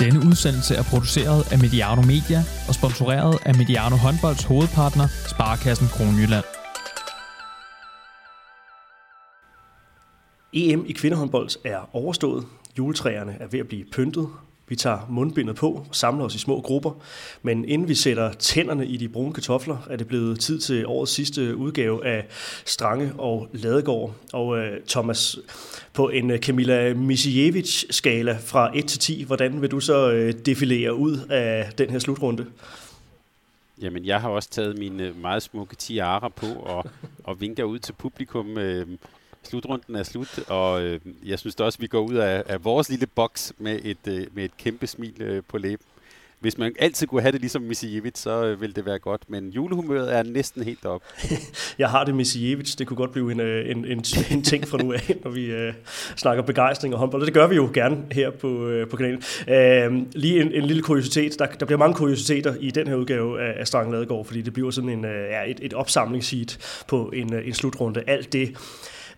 Denne udsendelse er produceret af Mediano Media og sponsoreret af Mediano Håndbolds hovedpartner, Sparkassen Kronjylland. EM i kvindehåndbold er overstået. Juletræerne er ved at blive pyntet. Vi tager mundbindet på og samler os i små grupper. Men inden vi sætter tænderne i de brune kartofler, er det blevet tid til årets sidste udgave af Strange og Ladegård. Og øh, Thomas, på en øh, Camilla Misijevic-skala fra 1 til 10, hvordan vil du så øh, defilere ud af den her slutrunde? Jamen, jeg har også taget mine øh, meget smukke tiara på og, og vinker ud til publikum. Øh, slutrunden er slut, og øh, jeg synes da også, at vi går ud af, af vores lille boks med et, øh, med et kæmpe smil øh, på læben. Hvis man altid kunne have det ligesom Misijevic, så øh, ville det være godt, men julehumøret er næsten helt op. jeg har det Misijevic, det kunne godt blive en, øh, en, en, en ting fra nu af, når vi øh, snakker begejstring og håndbold, og det gør vi jo gerne her på, øh, på kanalen. Øh, lige en, en lille kuriositet, der, der bliver mange kuriositeter i den her udgave af, af Strang Ladegaard, fordi det bliver sådan en, øh, ja, et, et opsamlingssheet på en, øh, en slutrunde. Alt det,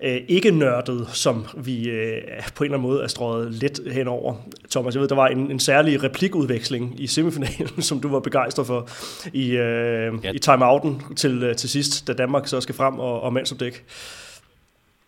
øh, ikke nørdet, som vi øh, på en eller anden måde er strøget lidt henover. Thomas, jeg ved, der var en, en særlig replikudveksling i semifinalen, som du var begejstret for i, øh, ja. i timeouten til, øh, til sidst, da Danmark så skal frem og, og mandsopdæk.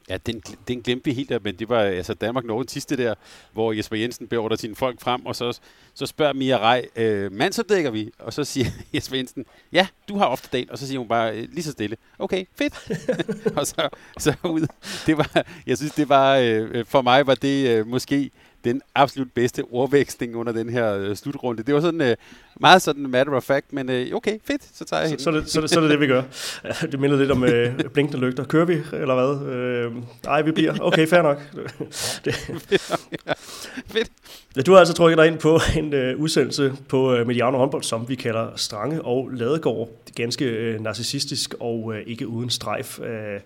Ja, den, den glemte vi helt, men det var altså Danmark Norge sidste der, hvor Jesper Jensen beordrer sine folk frem, og så, så spørger Mia Rej, øh, mandsopdækker vi? Og så siger Jesper Jensen, ja, du har ofte dagen, og så siger hun bare øh, lige så stille, okay, fedt. og så, så ud. Det var, jeg synes, det var, øh, øh for mig var det øh, måske den absolut bedste ordveksling under den her øh, slutrunde. Det var sådan øh, meget sådan matter of fact, men øh, okay, fedt, så tager jeg hende. Så, så, det, så, det, så er det det, vi gør. Det minder lidt om øh, blinkende lygter. Kører vi, eller hvad? Øh, ej, vi bliver. Okay, fair nok. det. fedt. Ja, du har altså trykket dig ind på en øh, udsendelse på øh, Mediano håndbold, som vi kalder Strange og Ladegård. Ganske øh, narcissistisk og øh, ikke uden strejf. Øh,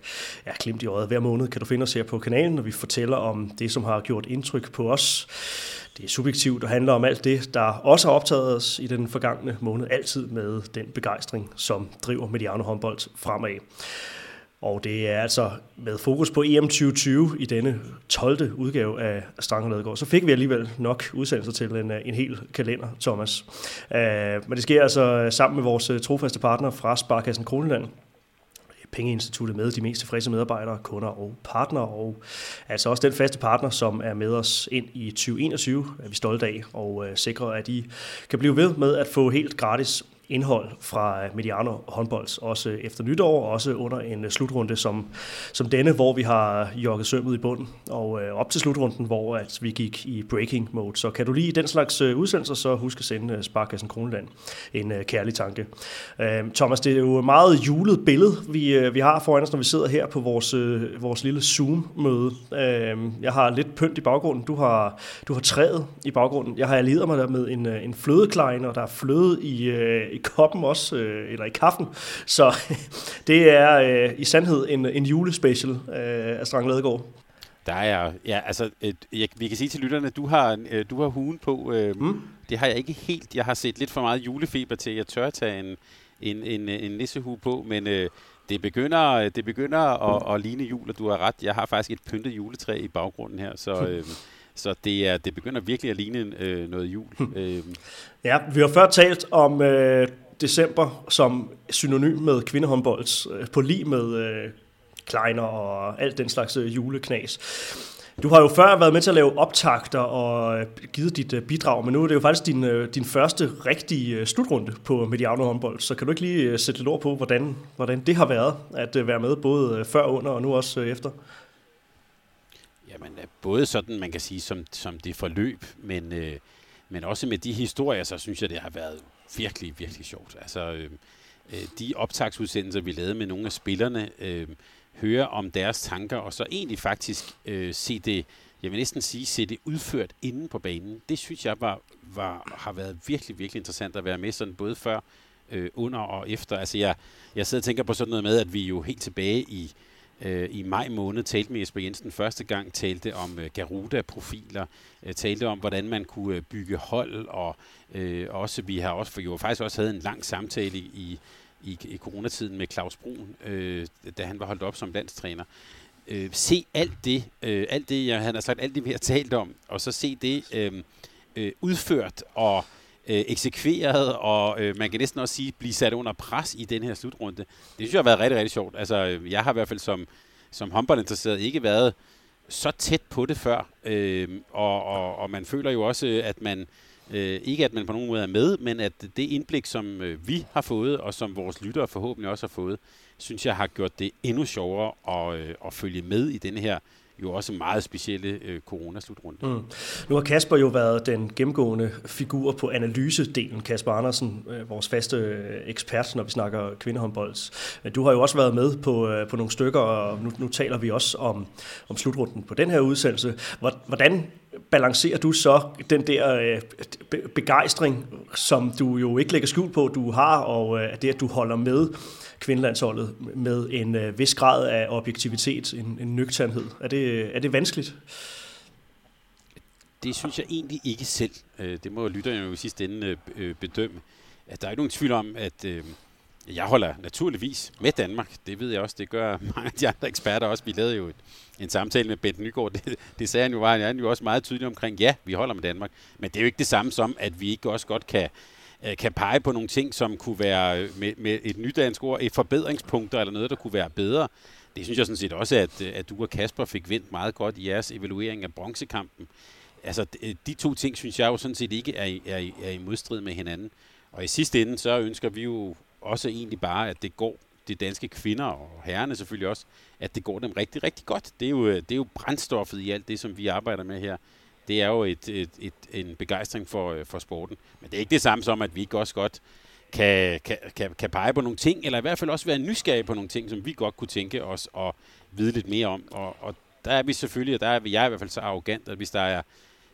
ja, klimt i øjet. Hver måned kan du finde os her på kanalen, når vi fortæller om det, som har gjort indtryk på os. Det er subjektivt og handler om alt det, der også har optaget os i den forgangne måned, altid med den begejstring, som driver Mediano håndbold fremad. Og det er altså med fokus på EM 2020 i denne 12. udgave af Strang Ladegaard. Så fik vi alligevel nok udsendelser til en, øh, en hel kalender, Thomas. Uh, men det sker altså sammen med vores øh, trofaste partner fra Sparkassen Kroneland, pengeinstituttet med de mest tilfredse medarbejdere, kunder og partnere, og altså også den faste partner, som er med os ind i 2021, er vi stolte af, og uh, sikrer, at I kan blive ved med at få helt gratis indhold fra Mediano håndbolds, også efter nytår, og også under en slutrunde som, som denne, hvor vi har jogget sømmet i bunden, og øh, op til slutrunden, hvor at vi gik i breaking mode. Så kan du lige den slags øh, udsendelser, så husk at sende øh, Sparkassen Kroneland en øh, kærlig tanke. Øh, Thomas, det er jo et meget julet billede, vi, øh, vi har foran os, når vi sidder her på vores, øh, vores lille Zoom-møde. Øh, jeg har lidt pynt i baggrunden, du har, du har træet i baggrunden. Jeg har allieret mig der med en, øh, en flødeklein, og der er fløde i, øh, i koppen også, øh, eller i kaffen. Så det er øh, i sandhed en, en julespecial øh, af Strang Ladegaard. Der er, ja, altså, et, jeg, vi kan sige til lytterne, at du har, øh, du har hugen på. Øh, mm. Det har jeg ikke helt. Jeg har set lidt for meget julefeber til, at jeg tør tage en, en, en, en nissehue på, men øh, det begynder, det begynder at, at ligne jul, og du har ret. Jeg har faktisk et pyntet juletræ i baggrunden her, så... Øh, Så det, er, det begynder virkelig at ligne øh, noget jul. øh. Ja, vi har før talt om øh, december som synonym med kvindehåndbold, øh, på lige med øh, Kleiner og alt den slags øh, juleknas. Du har jo før været med til at lave optagter og øh, givet dit øh, bidrag, men nu er det jo faktisk din, øh, din første rigtige slutrunde på Mediano håndbold. Så kan du ikke lige sætte lidt ord på, hvordan, hvordan det har været at være med, både før, under og nu også efter? Jamen, øh, både sådan, man kan sige, som, som det forløb, men, øh, men også med de historier, så synes jeg, det har været virkelig, virkelig sjovt. Altså, øh, øh, de optagsudsendelser, vi lavede med nogle af spillerne, øh, høre om deres tanker, og så egentlig faktisk øh, se det, jeg vil næsten sige, se det udført inde på banen. Det synes jeg var, var, har været virkelig, virkelig interessant at være med, sådan både før, øh, under og efter. Altså jeg, jeg sidder og tænker på sådan noget med, at vi jo helt tilbage i øh, i maj måned talte med Jesper Jensen første gang, talte om øh, Garuda-profiler, øh, talte om, hvordan man kunne øh, bygge hold, og øh, også, vi har også, for jo faktisk også havde en lang samtale i, i, i coronatiden med Claus Brun, øh, da han var holdt op som landstræner. Øh, se alt det, øh, alt det, jeg, han har sagt, alt det, vi har talt om, og så se det øh, øh, udført og øh, eksekveret, og øh, man kan næsten også sige, blive sat under pres i den her slutrunde. Det synes jeg har været rigtig, rigtig sjovt. Altså, øh, jeg har i hvert fald som, som håndboldinteresseret ikke været så tæt på det før, øh, og, og, og man føler jo også, at man øh, ikke at man på nogen måde er med, men at det indblik, som øh, vi har fået, og som vores lyttere forhåbentlig også har fået, synes jeg har gjort det endnu sjovere at, øh, at følge med i denne her jo også meget specielle øh, coronaslutrunde. Mm. Nu har Kasper jo været den gennemgående figur på analysedelen, Kasper Andersen, øh, vores faste øh, ekspert, når vi snakker kvindehåndbold. Øh, du har jo også været med på, øh, på nogle stykker, og nu, nu taler vi også om, om slutrunden på den her udsendelse. Hvordan balancerer du så den der øh, begejstring, som du jo ikke lægger skjul på, du har, og øh, det, at du holder med kvindelandsholdet med en øh, vis grad af objektivitet, en, en nøgternhed. Er det, er det vanskeligt? Det synes jeg egentlig ikke selv. Øh, det må lytterne jo i sidste ende øh, bedømme. At der er ikke nogen tvivl om, at øh, jeg holder naturligvis med Danmark. Det ved jeg også. Det gør mange af de andre eksperter også. Vi lavede jo et, en samtale med Bent Nygaard. Det, det sagde han jo, var han jo også meget tydelig omkring. Ja, vi holder med Danmark. Men det er jo ikke det samme som, at vi ikke også godt kan øh, kan pege på nogle ting, som kunne være øh, med, med et nyt dansk ord, et forbedringspunkter eller noget, der kunne være bedre. Det synes jeg sådan set også, at, øh, at du og Kasper fik vendt meget godt i jeres evaluering af bronzekampen. Altså, de to ting synes jeg jo sådan set ikke er, i, er, i, er i modstrid med hinanden. Og i sidste ende, så ønsker vi jo også egentlig bare, at det går de danske kvinder og herrerne selvfølgelig også, at det går dem rigtig, rigtig godt. Det er jo, øh, det er jo brændstoffet i alt det, som vi arbejder med her det er jo et, et, et, en begejstring for, øh, for sporten. Men det er ikke det samme som, at vi ikke også godt kan, kan, kan, kan pege på nogle ting, eller i hvert fald også være nysgerrige på nogle ting, som vi godt kunne tænke os at vide lidt mere om. Og, og der er vi selvfølgelig, og der er jeg i hvert fald så arrogant, at hvis der er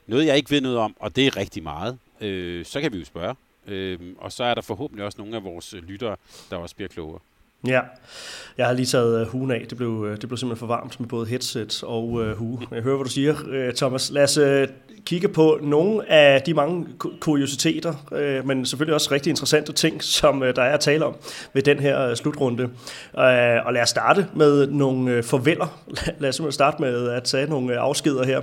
noget, jeg ikke ved noget om, og det er rigtig meget, øh, så kan vi jo spørge. Øh, og så er der forhåbentlig også nogle af vores lyttere, der også bliver klogere. Ja, jeg har lige taget øh, huen af. Det blev, øh, det blev simpelthen for varmt med både headset og uh, hue. Jeg hører, hvad du siger, Thomas. Lad os uh, kigge på nogle af de mange kuriositeter, uh, men selvfølgelig også rigtig interessante ting, som uh, der er at tale om ved den her uh, slutrunde. Uh, og lad os starte med nogle uh, forvælder. Lad os simpelthen starte med at tage nogle uh, afskeder her.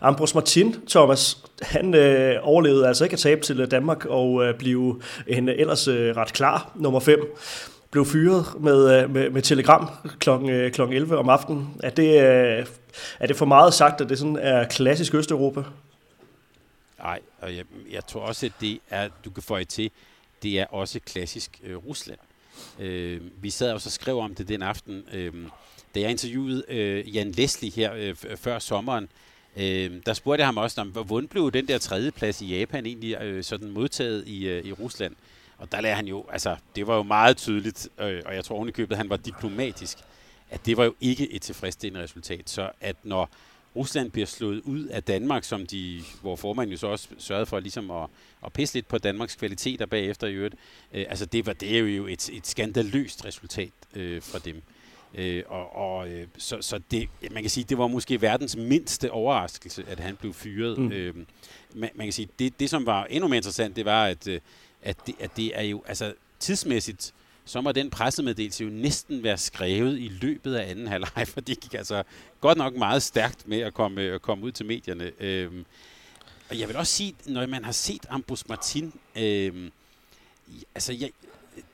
Ambros Martin, Thomas, han øh, overlevede altså ikke at tabe til Danmark og øh, blive en ellers øh, ret klar nummer 5 blev fyret med, øh, med, med telegram kl. kl. 11 om aftenen. Er det, øh, er det for meget sagt, at det sådan er klassisk Østeuropa? Nej, og jeg, jeg tror også, at det er, du kan få til, det er også klassisk øh, Rusland. Øh, vi sad også og skrev om det den aften, øh, da jeg interviewede øh, Jan Leslie her øh, før sommeren, øh, der spurgte jeg ham også om, hvordan blev den der tredje plads i Japan egentlig øh, sådan modtaget i, øh, i Rusland? Og der lagde han jo, altså, det var jo meget tydeligt, øh, og jeg tror ovenikøbet, at han var diplomatisk, at det var jo ikke et tilfredsstillende resultat. Så at når Rusland bliver slået ud af Danmark, som de, hvor formanden jo så også sørgede for ligesom at, at pisse lidt på Danmarks kvaliteter bagefter i øvrigt, øh, altså det var det er jo et, et skandaløst resultat øh, fra dem. Øh, og og øh, så, så det, man kan sige, det var måske verdens mindste overraskelse, at han blev fyret. Mm. Øh, man, man kan sige, det, det som var endnu mere interessant, det var, at øh, at det, at det er jo, altså tidsmæssigt, så må den pressemeddelelse jo næsten være skrevet i løbet af anden halvleg, for det gik altså godt nok meget stærkt med at komme, at komme ud til medierne. Øhm, og jeg vil også sige, når man har set Ambros Martin, øhm, altså jeg,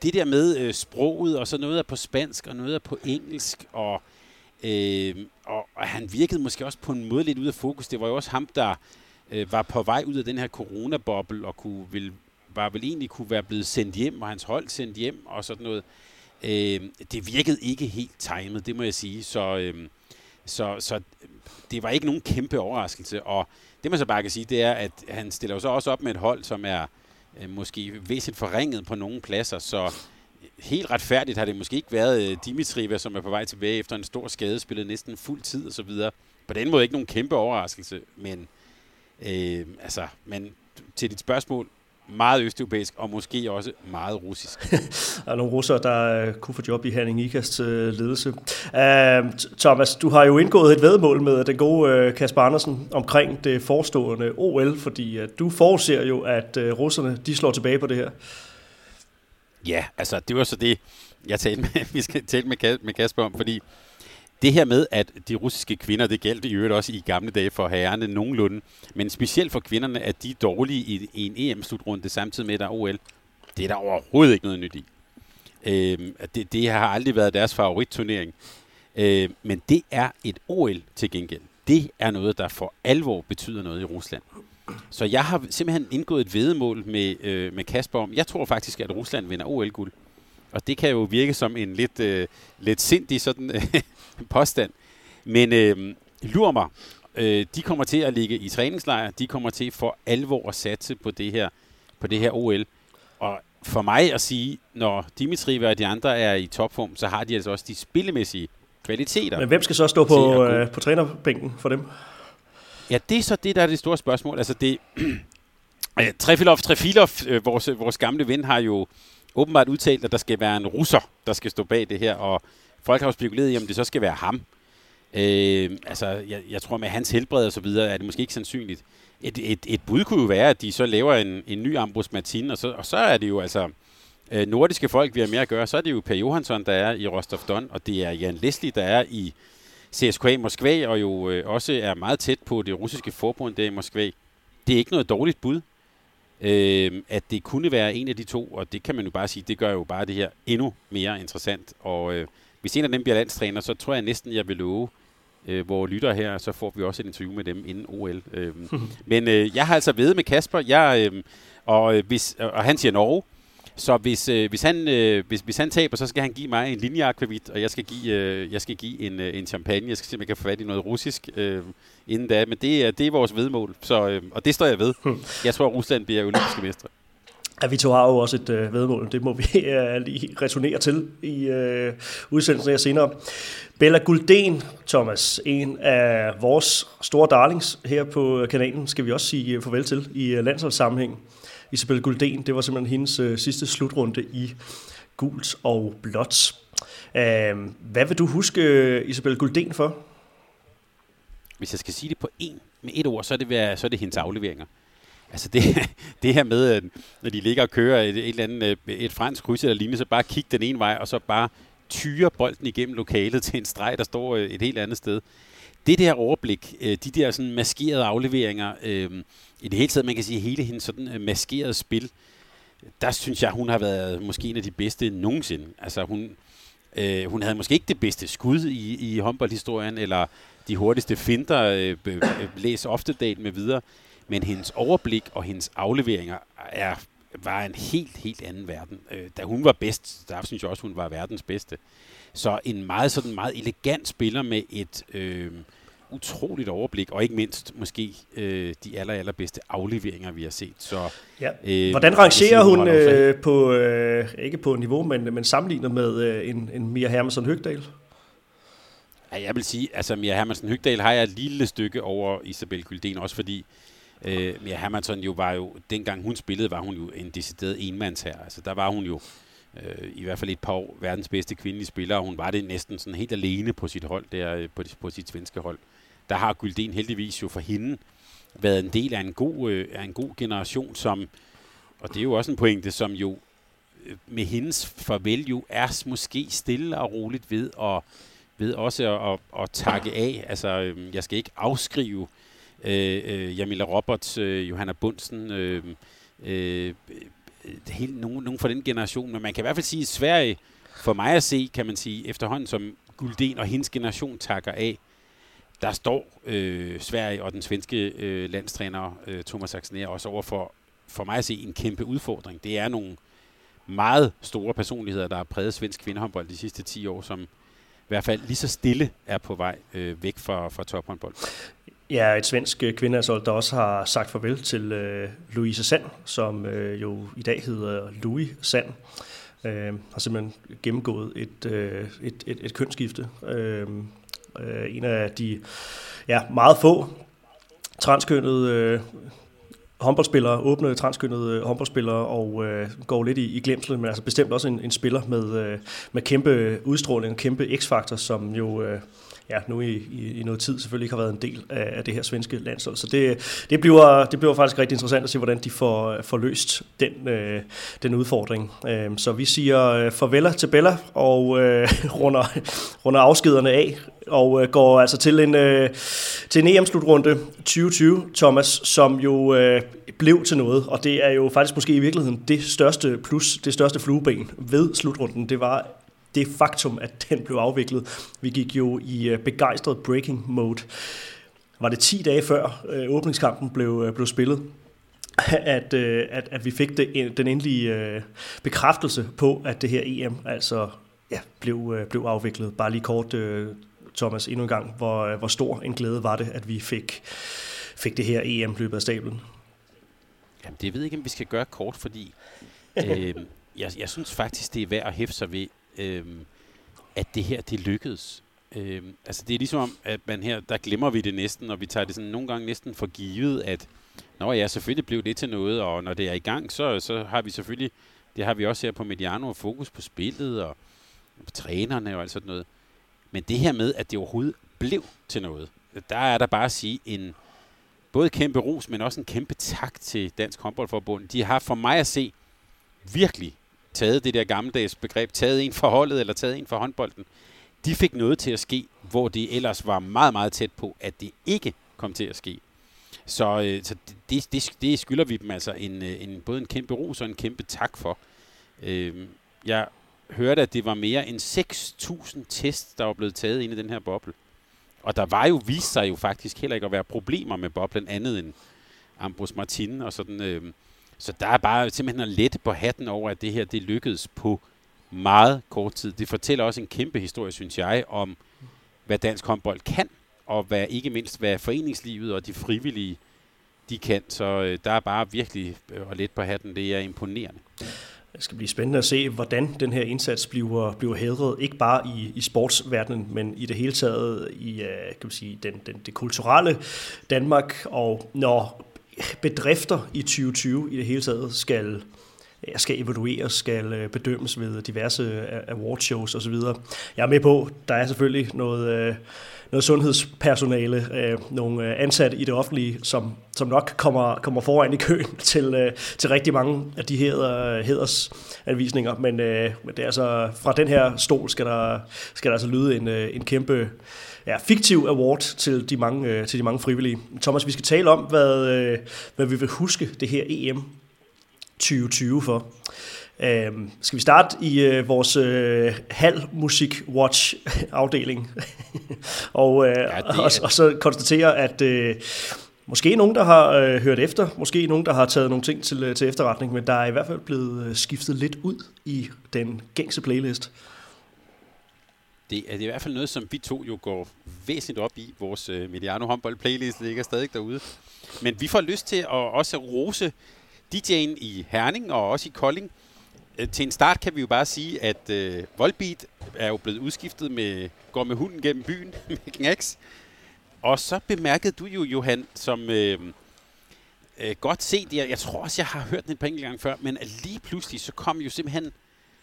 det der med øh, sproget, og så noget er på spansk, og noget er på engelsk, og, øh, og, og han virkede måske også på en måde lidt ud af fokus. Det var jo også ham, der øh, var på vej ud af den her coronaboble, og kunne vil var vel egentlig kunne være blevet sendt hjem, og hans hold sendt hjem og sådan noget. Øh, det virkede ikke helt timet, det må jeg sige. Så, øh, så, så det var ikke nogen kæmpe overraskelse. Og det man så bare kan sige, det er, at han stiller jo så også op med et hold, som er øh, måske væsentligt forringet på nogle pladser. Så helt retfærdigt har det måske ikke været øh, Dimitri, som er på vej tilbage efter en stor skade, spillet næsten fuld tid og så videre. På den måde ikke nogen kæmpe overraskelse, men øh, altså, men til dit spørgsmål, meget østeuropæisk, og måske også meget russisk. der er nogle russere, der uh, kunne få job i Herning Ikast uh, ledelse. Uh, Thomas, du har jo indgået et vedmål med den gode uh, Kasper Andersen omkring det forestående OL, fordi uh, du forudser jo, at uh, russerne de slår tilbage på det her. Ja, altså det var så det, jeg talte med, vi skal tale med, med Kasper om, fordi det her med, at de russiske kvinder, det galt i øvrigt også i gamle dage for herrerne nogenlunde, men specielt for kvinderne, at de er dårlige i, i en EM-slutrunde samtidig med, at der er OL, det er der overhovedet ikke noget nyt i. Øh, det, det har aldrig været deres favoritturnering. Øh, men det er et OL til gengæld. Det er noget, der for alvor betyder noget i Rusland. Så jeg har simpelthen indgået et vedemål med, øh, med Kasper om, jeg tror faktisk, at Rusland vinder OL-guld. Og det kan jo virke som en lidt, øh, lidt sindig sådan, øh, påstand. Men øh, lur mig, øh, de kommer til at ligge i træningslejr, de kommer til for alvor at satse på det her, på det her OL. Og for mig at sige, når Dimitri og de andre er i topform, så har de altså også de spillemæssige kvaliteter. Men hvem skal så stå på, øh, på trænerbænken for dem? Ja, det er så det, der er det store spørgsmål. Altså det, Trefilov, Trefilov, øh, vores, vores gamle ven, har jo åbenbart udtalt, at der skal være en russer, der skal stå bag det her, og folk har jo spekuleret i, om det så skal være ham. Øh, altså, jeg, jeg tror med hans helbred og så videre, er det måske ikke sandsynligt. Et, et, et bud kunne jo være, at de så laver en, en ny Ambrose Martin, og så, og så er det jo altså øh, nordiske folk, vi har mere at gøre. Så er det jo Per Johansson, der er i Rostov Don, og det er Jan Leslie, der er i CSKA Moskva, og jo øh, også er meget tæt på det russiske forbund der i Moskva. Det er ikke noget dårligt bud, øh, at det kunne være en af de to, og det kan man jo bare sige, det gør jo bare det her endnu mere interessant. Og øh, hvis en af dem bliver landstræner, så tror jeg næsten, jeg vil love, øh, hvor lytter her, så får vi også et interview med dem inden OL. Øh, men øh, jeg har altså ved med Kasper, jeg, øh, og, hvis, og han siger Norge, så hvis, øh, hvis, han, øh, hvis, hvis han taber, så skal han give mig en linjeakvavit, og jeg skal give, øh, jeg skal give en, øh, en champagne. Jeg skal se, om jeg kan få fat i noget russisk øh, inden da. Men det er, det er vores vedmål, så, øh, og det står jeg ved. Jeg tror, at Rusland bliver olympiske mestre. Ja, vi to har jo også et øh, vedmål. Det må vi øh, lige returnere til i øh, udsendelsen her senere. Bella Gulden, Thomas, en af vores store darlings her på kanalen, skal vi også sige øh, farvel til i øh, landsholdssammenhæng. Isabel Gulden, det var simpelthen hendes øh, sidste slutrunde i gult og blåt. Øh, hvad vil du huske øh, Isabel Gulden for? Hvis jeg skal sige det på en, med et ord, så er det, så er det hendes afleveringer. Altså det, det her med, at når de ligger og kører et, et eller andet, øh, et fransk kryds eller lignende, så bare kigge den ene vej, og så bare tyre bolden igennem lokalet til en streg, der står øh, et helt andet sted. Det der overblik, de der sådan maskerede afleveringer, øhm, i det hele taget, man kan sige, hele hendes sådan øh, maskerede spil, der synes jeg, hun har været måske en af de bedste nogensinde. Altså hun, øh, hun havde måske ikke det bedste skud i, i håndboldhistorien, eller de hurtigste finder, øh, læs ofte date med videre, men hendes overblik og hendes afleveringer er, var en helt, helt anden verden. Øh, da hun var bedst, der synes jeg også, hun var verdens bedste. Så en meget sådan meget elegant spiller med et øh, utroligt overblik, og ikke mindst måske øh, de aller, allerbedste afleveringer, vi har set. Så, ja. øh, Hvordan rangerer hun øh, på, øh, ikke på niveau, men, men sammenlignet med øh, en, en Mia Hermansson Høgdal? Ja, jeg vil sige, altså Mia Hermansen Høgdal har jeg et lille stykke over Isabel Gylden, også fordi Øh, ja, Hermansson jo var jo, dengang hun spillede, var hun jo en decideret enmands her. Altså der var hun jo øh, i hvert fald et par år verdens bedste kvindelige spiller, og hun var det næsten sådan helt alene på sit hold, der øh, på, på sit svenske hold. Der har Gylden heldigvis jo for hende været en del af en god, øh, af en god generation, som, og det er jo også en pointe, som jo øh, med hendes farvel jo er måske stille og roligt ved at ved også at, at, at takke af. Altså, øh, jeg skal ikke afskrive øh, øh, Jamila Roberts, øh, Johanna Bunsen, øh, øh, hele, nogen, nogen fra den generation. Men man kan i hvert fald sige, at Sverige, for mig at se, kan man sige, efterhånden som Gulden og hendes generation takker af, der står øh, Sverige og den svenske øh, landstræner øh, Thomas Axner også over for, for mig at se, en kæmpe udfordring. Det er nogle meget store personligheder, der har præget svensk kvindehåndbold de sidste 10 år, som i hvert fald lige så stille er på vej øh, væk fra, fra tophåndbold. Ja, et svensk øh, der også har sagt farvel til øh, Louise Sand, som øh, jo i dag hedder Louis Sand. Øh, har simpelthen gennemgået et, øh, et, et, et kønsskifte. Øh, øh, en af de ja, meget få transkønnede øh, håndboldspillere, åbne transkønnede øh, håndboldspillere, og øh, går lidt i, i glemsel, men altså bestemt også en, en spiller med, øh, med kæmpe udstråling og kæmpe x-faktor, som jo øh, ja, nu i, i, i noget tid selvfølgelig ikke har været en del af, af det her svenske landshold. Så det, det, bliver, det bliver faktisk rigtig interessant at se, hvordan de får, får løst den, øh, den udfordring. Øh, så vi siger øh, farvel til Bella og øh, runder, runder afskederne af og øh, går altså til en, øh, til en EM-slutrunde 2020, Thomas, som jo øh, blev til noget, og det er jo faktisk måske i virkeligheden det største plus, det største flueben ved slutrunden, det var det faktum, at den blev afviklet. Vi gik jo i øh, begejstret breaking mode. Var det 10 dage før øh, åbningskampen blev, øh, blev spillet, at, øh, at, at vi fik det, den endelige øh, bekræftelse på, at det her EM altså ja, blev, øh, blev afviklet. Bare lige kort, øh, Thomas, endnu en gang, hvor, øh, hvor stor en glæde var det, at vi fik, fik det her EM løbet af stablen. Jamen, det ved jeg ikke, om vi skal gøre kort, fordi øh, jeg, jeg synes faktisk, det er værd at hæfte sig ved, øh, at det her, det lykkedes. Øh, altså det er ligesom om, at man her, der glemmer vi det næsten, og vi tager det sådan nogle gange næsten for givet, at når ja, selvfølgelig blev det til noget, og når det er i gang, så, så har vi selvfølgelig, det har vi også her på Mediano, fokus på spillet, og på trænerne og alt sådan noget. Men det her med, at det overhovedet blev til noget, der er der bare at sige en både kæmpe ros, men også en kæmpe tak til Dansk Håndboldforbund. De har for mig at se virkelig taget det der gammeldags begreb, taget en for holdet eller taget en for håndbolden. De fik noget til at ske, hvor det ellers var meget, meget tæt på, at det ikke kom til at ske. Så, øh, så det, det, det skylder vi dem altså en, øh, en, både en kæmpe ros og en kæmpe tak for. Øh, jeg hørte, at det var mere end 6.000 tests, der var blevet taget ind i den her boble. Og der var jo, vist sig jo faktisk heller ikke at være problemer med boblen andet end Ambrose Martin og sådan. Øh, så der er bare simpelthen at lette på hatten over, at det her det lykkedes på meget kort tid. Det fortæller også en kæmpe historie, synes jeg, om hvad dansk håndbold kan, og hvad ikke mindst hvad foreningslivet og de frivillige de kan. Så øh, der er bare virkelig øh, at lette på hatten. Det er imponerende. Det skal blive spændende at se, hvordan den her indsats bliver, bliver hædret, ikke bare i, i sportsverdenen, men i det hele taget i øh, kan man sige, den, den, det kulturelle Danmark, og når bedrifter i 2020 i det hele taget skal skal evalueres, skal øh, bedømmes ved diverse øh, awardshows osv. Jeg er med på, der er selvfølgelig noget, øh, noget sundhedspersonale, nogle ansatte i det offentlige, som, som nok kommer, kommer foran i køen til, til rigtig mange af de her hedersanvisninger, men, men det er altså, fra den her stol skal der, skal der altså lyde en, en kæmpe ja, fiktiv award til de, mange, til de mange frivillige. Thomas, vi skal tale om, hvad, hvad vi vil huske det her EM 2020 for. Øh, skal vi starte i øh, vores øh, halv musik watch afdeling og, øh, ja, og, og så konstatere at øh, måske nogen der har øh, hørt efter, måske nogen der har taget nogle ting til øh, til efterretning, men der er i hvert fald blevet øh, skiftet lidt ud i den gængse playlist. Det er, det er i hvert fald noget, som vi to jo går væsentligt op i. Vores øh, Mediano håndbold playlist ligger stadig derude. Men vi får lyst til at også rose DJ'en i Herning og også i Kolding. Øh, til en start kan vi jo bare sige, at øh, Volbeat er jo blevet udskiftet med Går med hunden gennem byen med Knacks. Og så bemærkede du jo, Johan, som øh, øh, godt set, jeg, jeg tror også, jeg har hørt den et par gange før, men lige pludselig, så kom jo simpelthen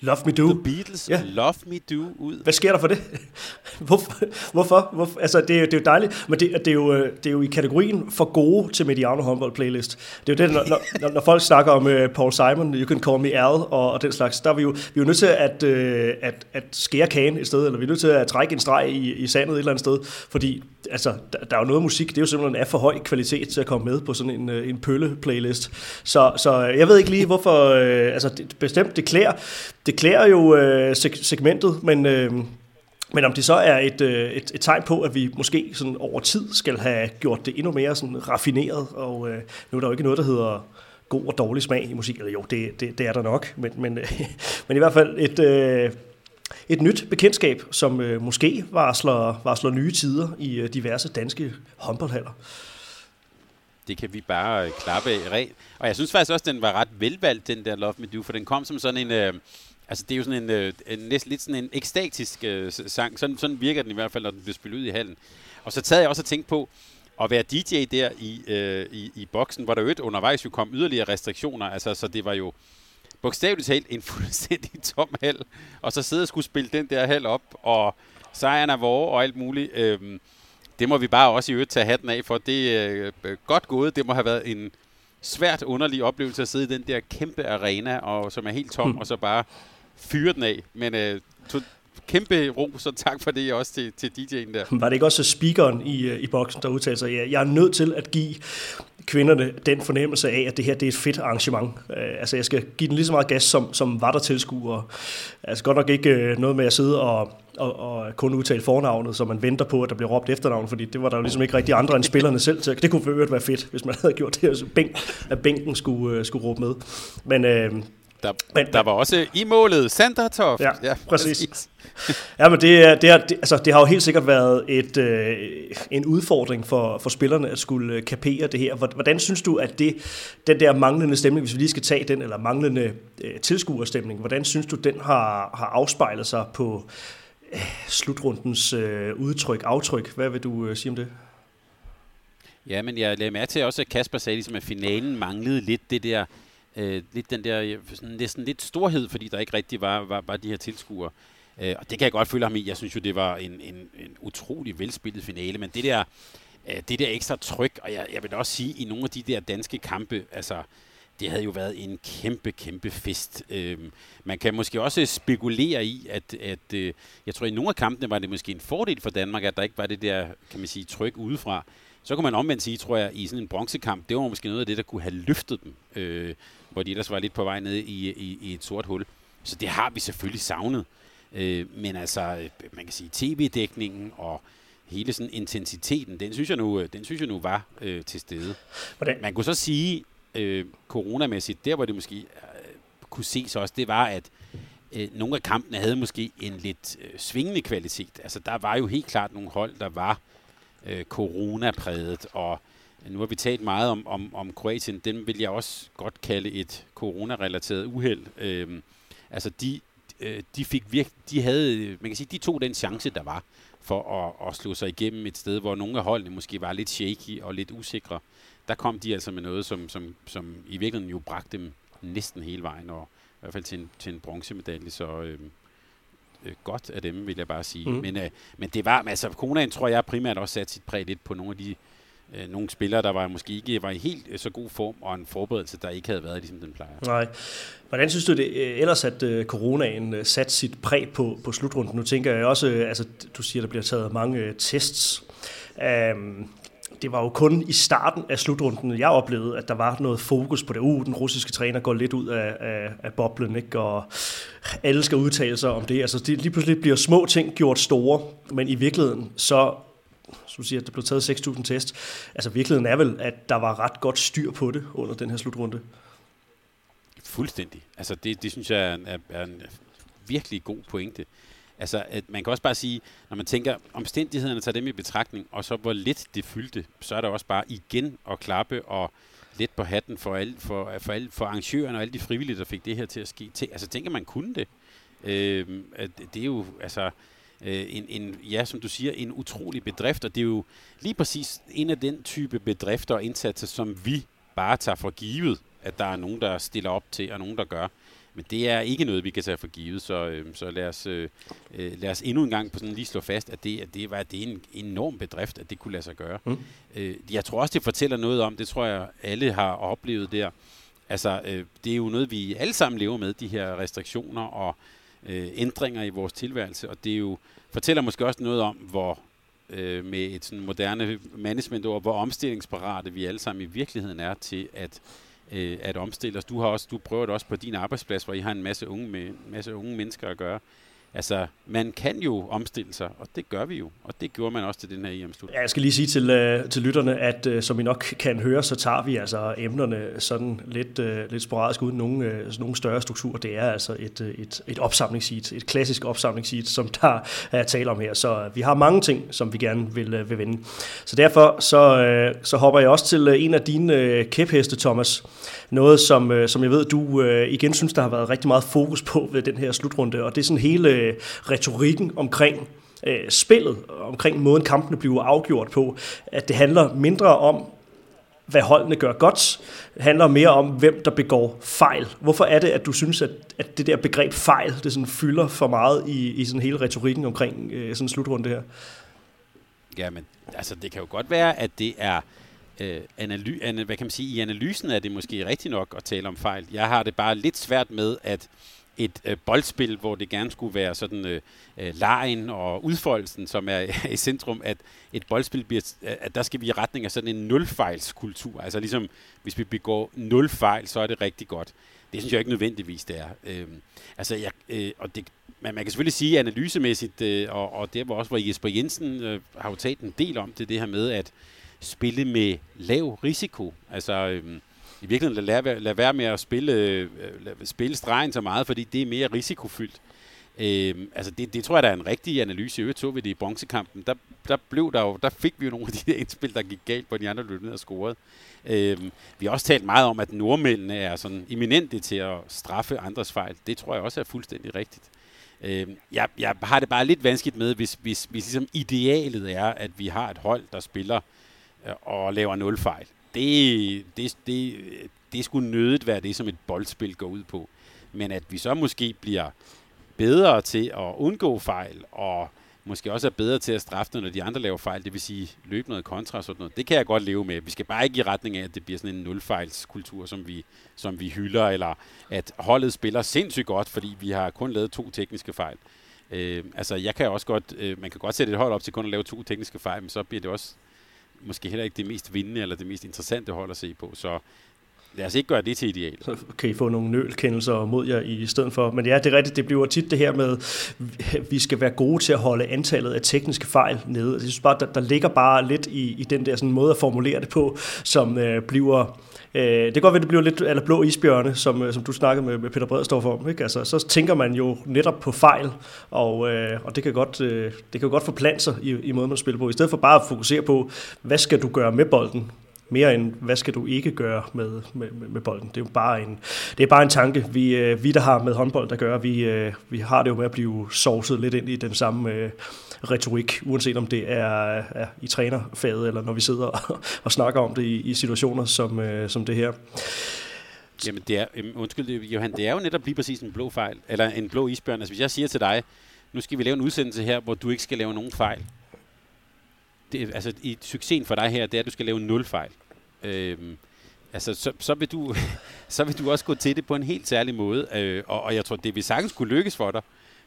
Love Me Do. The Beatles, ja. Love Me Do ud. Hvad sker der for det? Hvorfor? Hvorfor? Hvorfor? Altså, det er, det er jo dejligt, men det, det, er jo, det er jo i kategorien for gode til Mediano håndbold playlist. Det er jo det, når, når, når folk snakker om uh, Paul Simon, You Can Call Me Al og, og den slags, der er vi jo, vi er jo nødt til at, uh, at, at skære kagen et sted, eller vi er nødt til at trække en streg i, i sandet et eller andet sted, fordi altså, der, der er jo noget musik, det er jo simpelthen af for høj kvalitet til at komme med på sådan en, øh, en pølle-playlist. Så, så jeg ved ikke lige, hvorfor, Øh, altså det, bestemt, det klæder, det klæder jo øh, segmentet, men, øh, men om det så er et, øh, et, et tegn på, at vi måske sådan over tid skal have gjort det endnu mere sådan raffineret, og øh, nu er der jo ikke noget, der hedder god og dårlig smag i musik, eller jo, det, det, det er der nok, men, men, men i hvert fald et, øh, et nyt bekendtskab, som øh, måske varsler, varsler nye tider i øh, diverse danske håndboldhaller det kan vi bare øh, klappe af. Og jeg synes faktisk også, den var ret velvalgt, den der Love Me Do, for den kom som sådan en... Øh, Altså, det er jo sådan en, øh, en næsten lidt sådan en ekstatisk øh, sang. Sådan, sådan virker den i hvert fald, når den bliver spillet ud i hallen. Og så tager jeg også at tænke på, at være DJ der i, øh, i, i boksen, hvor der jo undervejs jo kom yderligere restriktioner, altså så det var jo bogstaveligt talt en fuldstændig tom hal, og så sidde og skulle spille den der hal op, og sejren er vore og alt muligt. Øhm, det må vi bare også i øvrigt tage hatten af for. Det er øh, godt gået. Det må have været en svært underlig oplevelse at sidde i den der kæmpe arena, og som er helt tom, hmm. og så bare fyre den af. Men øh, to, kæmpe ro, så tak for det også til, til DJ'en der. Var det ikke også speakeren i, øh, i boksen, der udtalte sig, ja, jeg er nødt til at give kvinderne den fornemmelse af, at det her det er et fedt arrangement. Uh, altså jeg skal give den lige så meget gas, som, som var der tilskuere. Altså godt nok ikke uh, noget med at sidde og, og, og kun udtale fornavnet, så man venter på, at der bliver råbt efternavn, fordi det var der jo ligesom ikke rigtig andre end spillerne selv til. Det kunne for øvrigt være fedt, hvis man havde gjort det, at bænken skulle, uh, skulle råbe med. Men uh, der, men, der var også i målet Sandra Toft. Ja, ja præcis. præcis. ja, men det, det, er, det, altså, det har jo helt sikkert været et, øh, en udfordring for, for spillerne at skulle øh, kapere det her. Hvordan synes du, at det, den der manglende stemning, hvis vi lige skal tage den, eller manglende øh, tilskuerstemning, hvordan synes du, den har, har afspejlet sig på øh, slutrundens øh, udtryk, aftryk? Hvad vil du øh, sige om det? Ja, men jeg lagde mærke til også, at Kasper sagde, ligesom, at finalen manglede lidt det der øh, lidt den der øh, sådan, næsten lidt storhed, fordi der ikke rigtig var, var, var de her tilskuere. Øh, og det kan jeg godt føle ham i. Jeg synes jo, det var en, en, en utrolig velspillet finale, men det der, øh, det der ekstra tryk, og jeg, jeg vil også sige, i nogle af de der danske kampe, altså, det havde jo været en kæmpe, kæmpe fest. Øh, man kan måske også spekulere i, at, at øh, jeg tror, i nogle af kampene var det måske en fordel for Danmark, at der ikke var det der, kan man sige, tryk udefra. Så kunne man omvendt sige, tror jeg, i sådan en bronzekamp, det var måske noget af det, der kunne have løftet dem. Øh, hvor de ellers var lidt på vej ned i, i, i et sort hul. Så det har vi selvfølgelig savnet. Øh, men altså, man kan sige, tv-dækningen og hele sådan intensiteten, den synes jeg nu, den synes jeg nu var øh, til stede. Hvordan? Man kunne så sige, øh, coronamæssigt, der hvor det måske øh, kunne ses også, det var, at øh, nogle af kampene havde måske en lidt øh, svingende kvalitet. Altså, der var jo helt klart nogle hold, der var øh, coronapræget, og nu har vi talt meget om, om, om Kroatien. Den vil jeg også godt kalde et coronarelateret uheld. Øhm, altså, de, øh, de fik virke, de havde, man kan sige, de tog den chance, der var for at, at slå sig igennem et sted, hvor nogle af holdene måske var lidt shaky og lidt usikre. Der kom de altså med noget, som, som, som i virkeligheden jo bragte dem næsten hele vejen, og i hvert fald til en, til en bronzemedalje, så øh, øh, godt af dem, vil jeg bare sige. Mm. Men, øh, men det var, altså Konaen tror jeg primært også sat sit præg lidt på nogle af de øh, nogle spillere, der var måske ikke var i helt øh, så god form, og en forberedelse, der ikke havde været, ligesom den plejer. Nej. Hvordan synes du det øh, ellers, at øh, coronaen øh, satte sit præg på, på slutrunden? Nu tænker jeg også, øh, altså du siger, der bliver taget mange øh, tests. Um, det var jo kun i starten af slutrunden, jeg oplevede, at der var noget fokus på det. Uh, den russiske træner går lidt ud af, af, af boblen, ikke? og alle skal udtale sig om det. Altså, det lige pludselig bliver små ting gjort store, men i virkeligheden, så som du siger, at der blev taget 6.000 test. Altså virkeligheden er vel, at der var ret godt styr på det under den her slutrunde. Fuldstændig. Altså det, det synes jeg er, er, er en virkelig god pointe. Altså, at man kan også bare sige, når man tænker omstændighederne, tager dem i betragtning, og så hvor lidt det fyldte, så er der også bare igen at klappe og lidt på hatten for, alle, for, for, alle, for arrangørerne og alle de frivillige, der fik det her til at ske. Altså, tænker man kunne det. Øh, at det er jo, altså, øh, en, en, ja, som du siger, en utrolig bedrift, og det er jo lige præcis en af den type bedrifter og indsatser, som vi bare tager for givet, at der er nogen, der stiller op til, og nogen, der gør. Men det er ikke noget, vi kan tage for givet, så, øh, så lad, os, øh, øh lad os endnu en gang på sådan lige slå fast, at det, at det var det er en enorm bedrift, at det kunne lade sig gøre. Mm. Øh, jeg tror også, det fortæller noget om, det tror jeg alle har oplevet der, altså øh, det er jo noget, vi alle sammen lever med, de her restriktioner og øh, ændringer i vores tilværelse, og det er jo, fortæller måske også noget om, hvor øh, med et sådan moderne managementord, hvor omstillingsparate vi alle sammen i virkeligheden er til at, øh, at omstille os. Du, har også, du prøver det også på din arbejdsplads, hvor I har en masse unge, med, masse unge mennesker at gøre. Altså, man kan jo omstille sig, og det gør vi jo. Og det gjorde man også til den her EM-slut. Ja, jeg skal lige sige til, øh, til lytterne, at øh, som I nok kan høre, så tager vi altså emnerne sådan lidt, øh, lidt sporadisk uden nogen, øh, nogen større struktur. Det er altså et, øh, et, et opsamlingssheet, et klassisk opsamlingssheet, som der er tale om her. Så øh, vi har mange ting, som vi gerne vil, øh, vil vende. Så derfor så, øh, så hopper jeg også til øh, en af dine øh, kæpheste, Thomas. Noget, som, øh, som jeg ved, du øh, igen synes, der har været rigtig meget fokus på ved den her slutrunde, og det er sådan hele Øh, retorikken omkring øh, spillet, omkring måden kampene bliver afgjort på, at det handler mindre om, hvad holdene gør godt, handler mere om, hvem der begår fejl. Hvorfor er det, at du synes, at, at det der begreb fejl, det sådan fylder for meget i, i sådan hele retorikken omkring øh, sådan en slutrunde her? Ja, men altså, det kan jo godt være, at det er øh, analy, an, hvad kan man sige, i analysen er det måske rigtigt nok at tale om fejl. Jeg har det bare lidt svært med, at et øh, boldspil, hvor det gerne skulle være sådan øh, øh lejen og udfoldelsen, som er i centrum, at et boldspil bliver, øh, at der skal vi i retning af sådan en nulfejlskultur. Altså ligesom, hvis vi begår nul fejl, så er det rigtig godt. Det synes jeg ikke nødvendigvis, det er. Øh, altså, jeg, øh, og det, men man kan selvfølgelig sige analysemæssigt, øh, og, og der var også, hvor Jesper Jensen øh, har jo talt en del om det, det her med at spille med lav risiko. Altså, øh, i virkeligheden lade, lade, lade være med at spille, øh, spille stregen så meget, fordi det er mere risikofyldt. Øh, altså det, det tror jeg, der er en rigtig analyse. I øvrigt så vi det i bronzekampen. Der, der, blev der, jo, der fik vi jo nogle af de der indspil, der gik galt, hvor de andre løb ned og scorede. Øh, vi har også talt meget om, at nordmændene er sådan eminente til at straffe andres fejl. Det tror jeg også er fuldstændig rigtigt. Øh, jeg, jeg har det bare lidt vanskeligt med, hvis, hvis, hvis ligesom idealet er, at vi har et hold, der spiller øh, og laver nul fejl det, det, det, det skulle nødigt være det, som et boldspil går ud på. Men at vi så måske bliver bedre til at undgå fejl, og måske også er bedre til at straffe, når de andre laver fejl, det vil sige løbe noget kontra og sådan noget. Det kan jeg godt leve med. Vi skal bare ikke i retning af, at det bliver sådan en nulfejlskultur, som vi, som vi hylder, eller at holdet spiller sindssygt godt, fordi vi har kun lavet to tekniske fejl. Øh, altså, jeg kan også godt, øh, man kan godt sætte et hold op til kun at lave to tekniske fejl, men så bliver det også måske heller ikke det mest vindende eller det mest interessante hold at se på. Så lad os ikke gøre det til ideal. Så kan I få nogle nølkendelser mod jer i stedet for. Men ja, det er rigtigt, det bliver tit det her med, at vi skal være gode til at holde antallet af tekniske fejl nede. Altså, jeg synes bare, der, der ligger bare lidt i, i den der sådan måde at formulere det på, som øh, bliver Øh, det kan godt være, det bliver lidt eller blå isbjørne, som, øh, som du snakkede med, med Peter Bredstorff om. Ikke? Altså, så tænker man jo netop på fejl, og, øh, og det kan godt, øh, det kan godt forplante sig i, i måden, man spiller på. I stedet for bare at fokusere på, hvad skal du gøre med bolden? Mere end, hvad skal du ikke gøre med, med, med bolden. Det er jo bare en, det er bare en tanke. Vi, øh, vi, der har med håndbold at gøre, vi, øh, vi har det jo med at blive sovset lidt ind i den samme øh, retorik, uanset om det er, er i trænerfaget, eller når vi sidder og, og snakker om det i, i situationer som, øh, som det her. Jamen, det er, undskyld, Johan, det er jo netop lige præcis en blå fejl, eller en blå isbjørn. Altså, hvis jeg siger til dig, nu skal vi lave en udsendelse her, hvor du ikke skal lave nogen fejl, det, altså i succesen for dig her, det er, at du skal lave nul fejl. Øhm, altså, så, så, vil du, så vil du også gå til det på en helt særlig måde, øh, og, og jeg tror, det vil sagtens kunne lykkes for dig.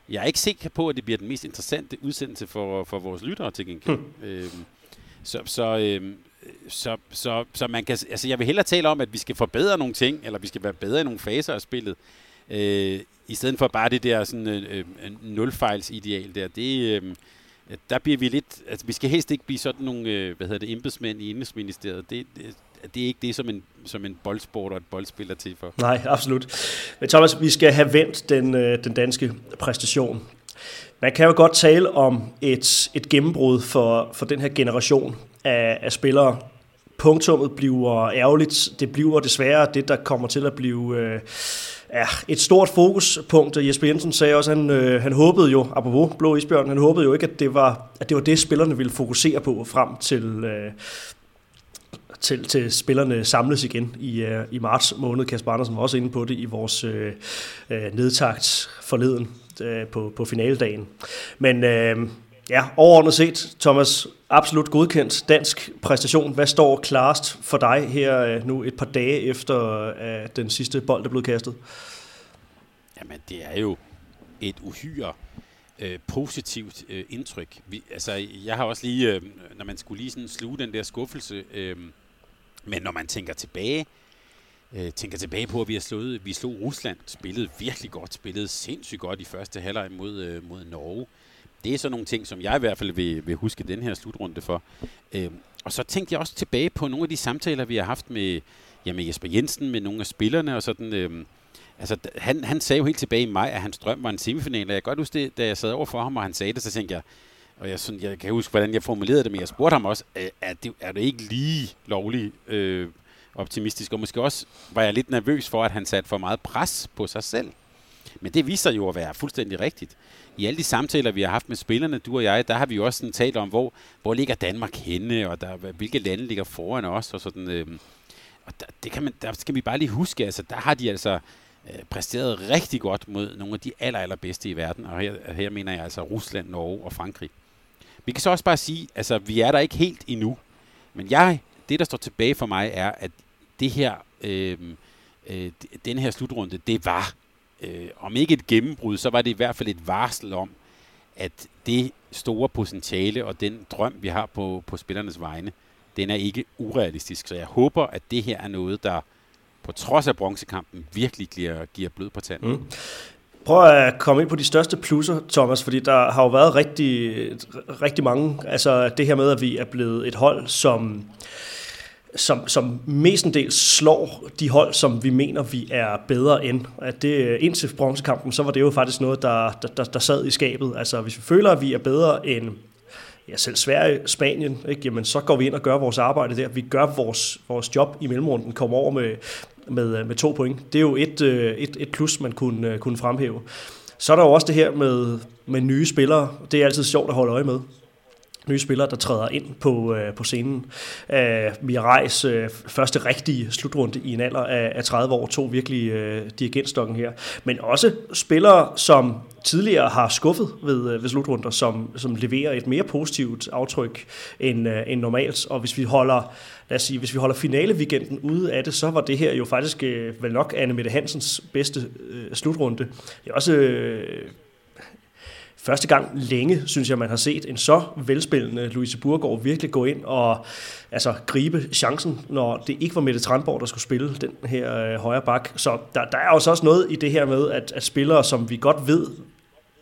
Jeg er ikke sikker på, at det bliver den mest interessante udsendelse for, for vores lyttere til gengæld. Hmm. Øhm, så, så, øhm, så, så, så man kan, altså jeg vil hellere tale om, at vi skal forbedre nogle ting, eller vi skal være bedre i nogle faser af spillet, øh, i stedet for bare det der sådan øh, øh nulfejls ideal der. Det, øh, Øh, der bliver vi lidt, altså vi skal helst ikke blive sådan nogle, øh, hvad hedder det, embedsmænd i Indrigsministeriet. Det, det, det er ikke det, som en, som en boldsport og et boldspiller til for. Nej, absolut. Men Thomas, vi skal have vendt den, øh, den danske præstation. Man kan jo godt tale om et, et gennembrud for, for den her generation af, af spillere. Punktummet bliver ærgerligt. Det bliver desværre det, der kommer til at blive... Øh, ja, et stort fokuspunkt. Jesper Jensen sagde også, at han, øh, han håbede jo, apropos Blå Isbjørn, han håbede jo ikke, at det var, at det, var det, spillerne ville fokusere på frem til, øh, til, til spillerne samles igen i, øh, i marts måned. Kasper Andersen var også inde på det i vores øh, øh nedtagt forleden øh, på, på finaledagen. Men øh, ja, overordnet set, Thomas, absolut godkendt dansk præstation. Hvad står klarest for dig her øh, nu et par dage efter øh, at den sidste bold er blevet kastet? Jamen, det er jo et uhyre øh, positivt øh, indtryk. Vi, altså, jeg har også lige, øh, når man skulle lige sådan sluge den der skuffelse, øh, men når man tænker tilbage, øh, tænker tilbage på, at vi har slået, vi slog Rusland, spillede virkelig godt, spillede sindssygt godt i første halvleg mod, øh, mod Norge. Det er så nogle ting, som jeg i hvert fald vil, vil huske den her slutrunde for. Øhm, og så tænkte jeg også tilbage på nogle af de samtaler, vi har haft med, ja, med Jesper Jensen, med nogle af spillerne og sådan. Øhm, altså, han, han sagde jo helt tilbage i maj, at hans drøm var en semifinal, og jeg kan godt huske det, da jeg sad over for ham, og han sagde det, så tænkte jeg, og jeg, sådan, jeg kan huske, hvordan jeg formulerede det, men jeg spurgte ham også, er det, er det ikke lige lovligt øh, optimistisk? Og måske også var jeg lidt nervøs for, at han satte for meget pres på sig selv. Men det viser jo at være fuldstændig rigtigt. I alle de samtaler, vi har haft med spillerne, du og jeg, der har vi jo også sådan talt om, hvor, hvor ligger Danmark henne, og der, hvilke lande ligger foran os, og sådan... Øh, og der, det kan man, der skal vi bare lige huske, altså der har de altså øh, præsteret rigtig godt mod nogle af de aller, allerbedste i verden, og her, her mener jeg altså Rusland, Norge og Frankrig. Vi kan så også bare sige, altså vi er der ikke helt endnu, men jeg, det der står tilbage for mig er, at det her, øhm, øh, øh, den her slutrunde, det var, øh, om ikke et gennembrud, så var det i hvert fald et varsel om, at det store potentiale og den drøm, vi har på, på spillernes vegne, den er ikke urealistisk. Så jeg håber, at det her er noget, der på trods af bronzekampen virkelig giver, giver blød på tanden. Mm. Prøv at øh, komme ind på de største plusser, Thomas, fordi der har jo været rigtig, rigtig mange. Altså det her med, at vi er blevet et hold, som som, som mestendels slår de hold, som vi mener, vi er bedre end. At det, øh, indtil bronzekampen, så var det jo faktisk noget, der, der, der, der sad i skabet. Altså hvis vi føler, at vi er bedre end ja, selv Sverige, Spanien, ikke? Jamen, så går vi ind og gør vores arbejde der. Vi gør vores, vores job i mellemrunden, kommer over med, med, øh, med to point. Det er jo et, øh, et, et plus, man kunne, kunne fremhæve. Så er der jo også det her med, med nye spillere. Det er altid sjovt at holde øje med nye spillere, der træder ind på, øh, på scenen. Øh, Mia Reis øh, første rigtige slutrunde i en alder af, af 30 år, to virkelig øh, dirigentstokken her. Men også spillere, som tidligere har skuffet ved, øh, ved slutrunder, som, som leverer et mere positivt aftryk end, øh, end normalt. Og hvis vi holder lad os sige, hvis vi holder finale weekenden ude af det, så var det her jo faktisk øh, vel nok Anne Mette Hansens bedste øh, slutrunde. Det er også øh, første gang længe, synes jeg, man har set en så velspillende Louise Burgård virkelig gå ind og altså, gribe chancen, når det ikke var Mette Tranborg, der skulle spille den her øh, højre bak. Så der, der er også også noget i det her med, at, at spillere, som vi godt ved,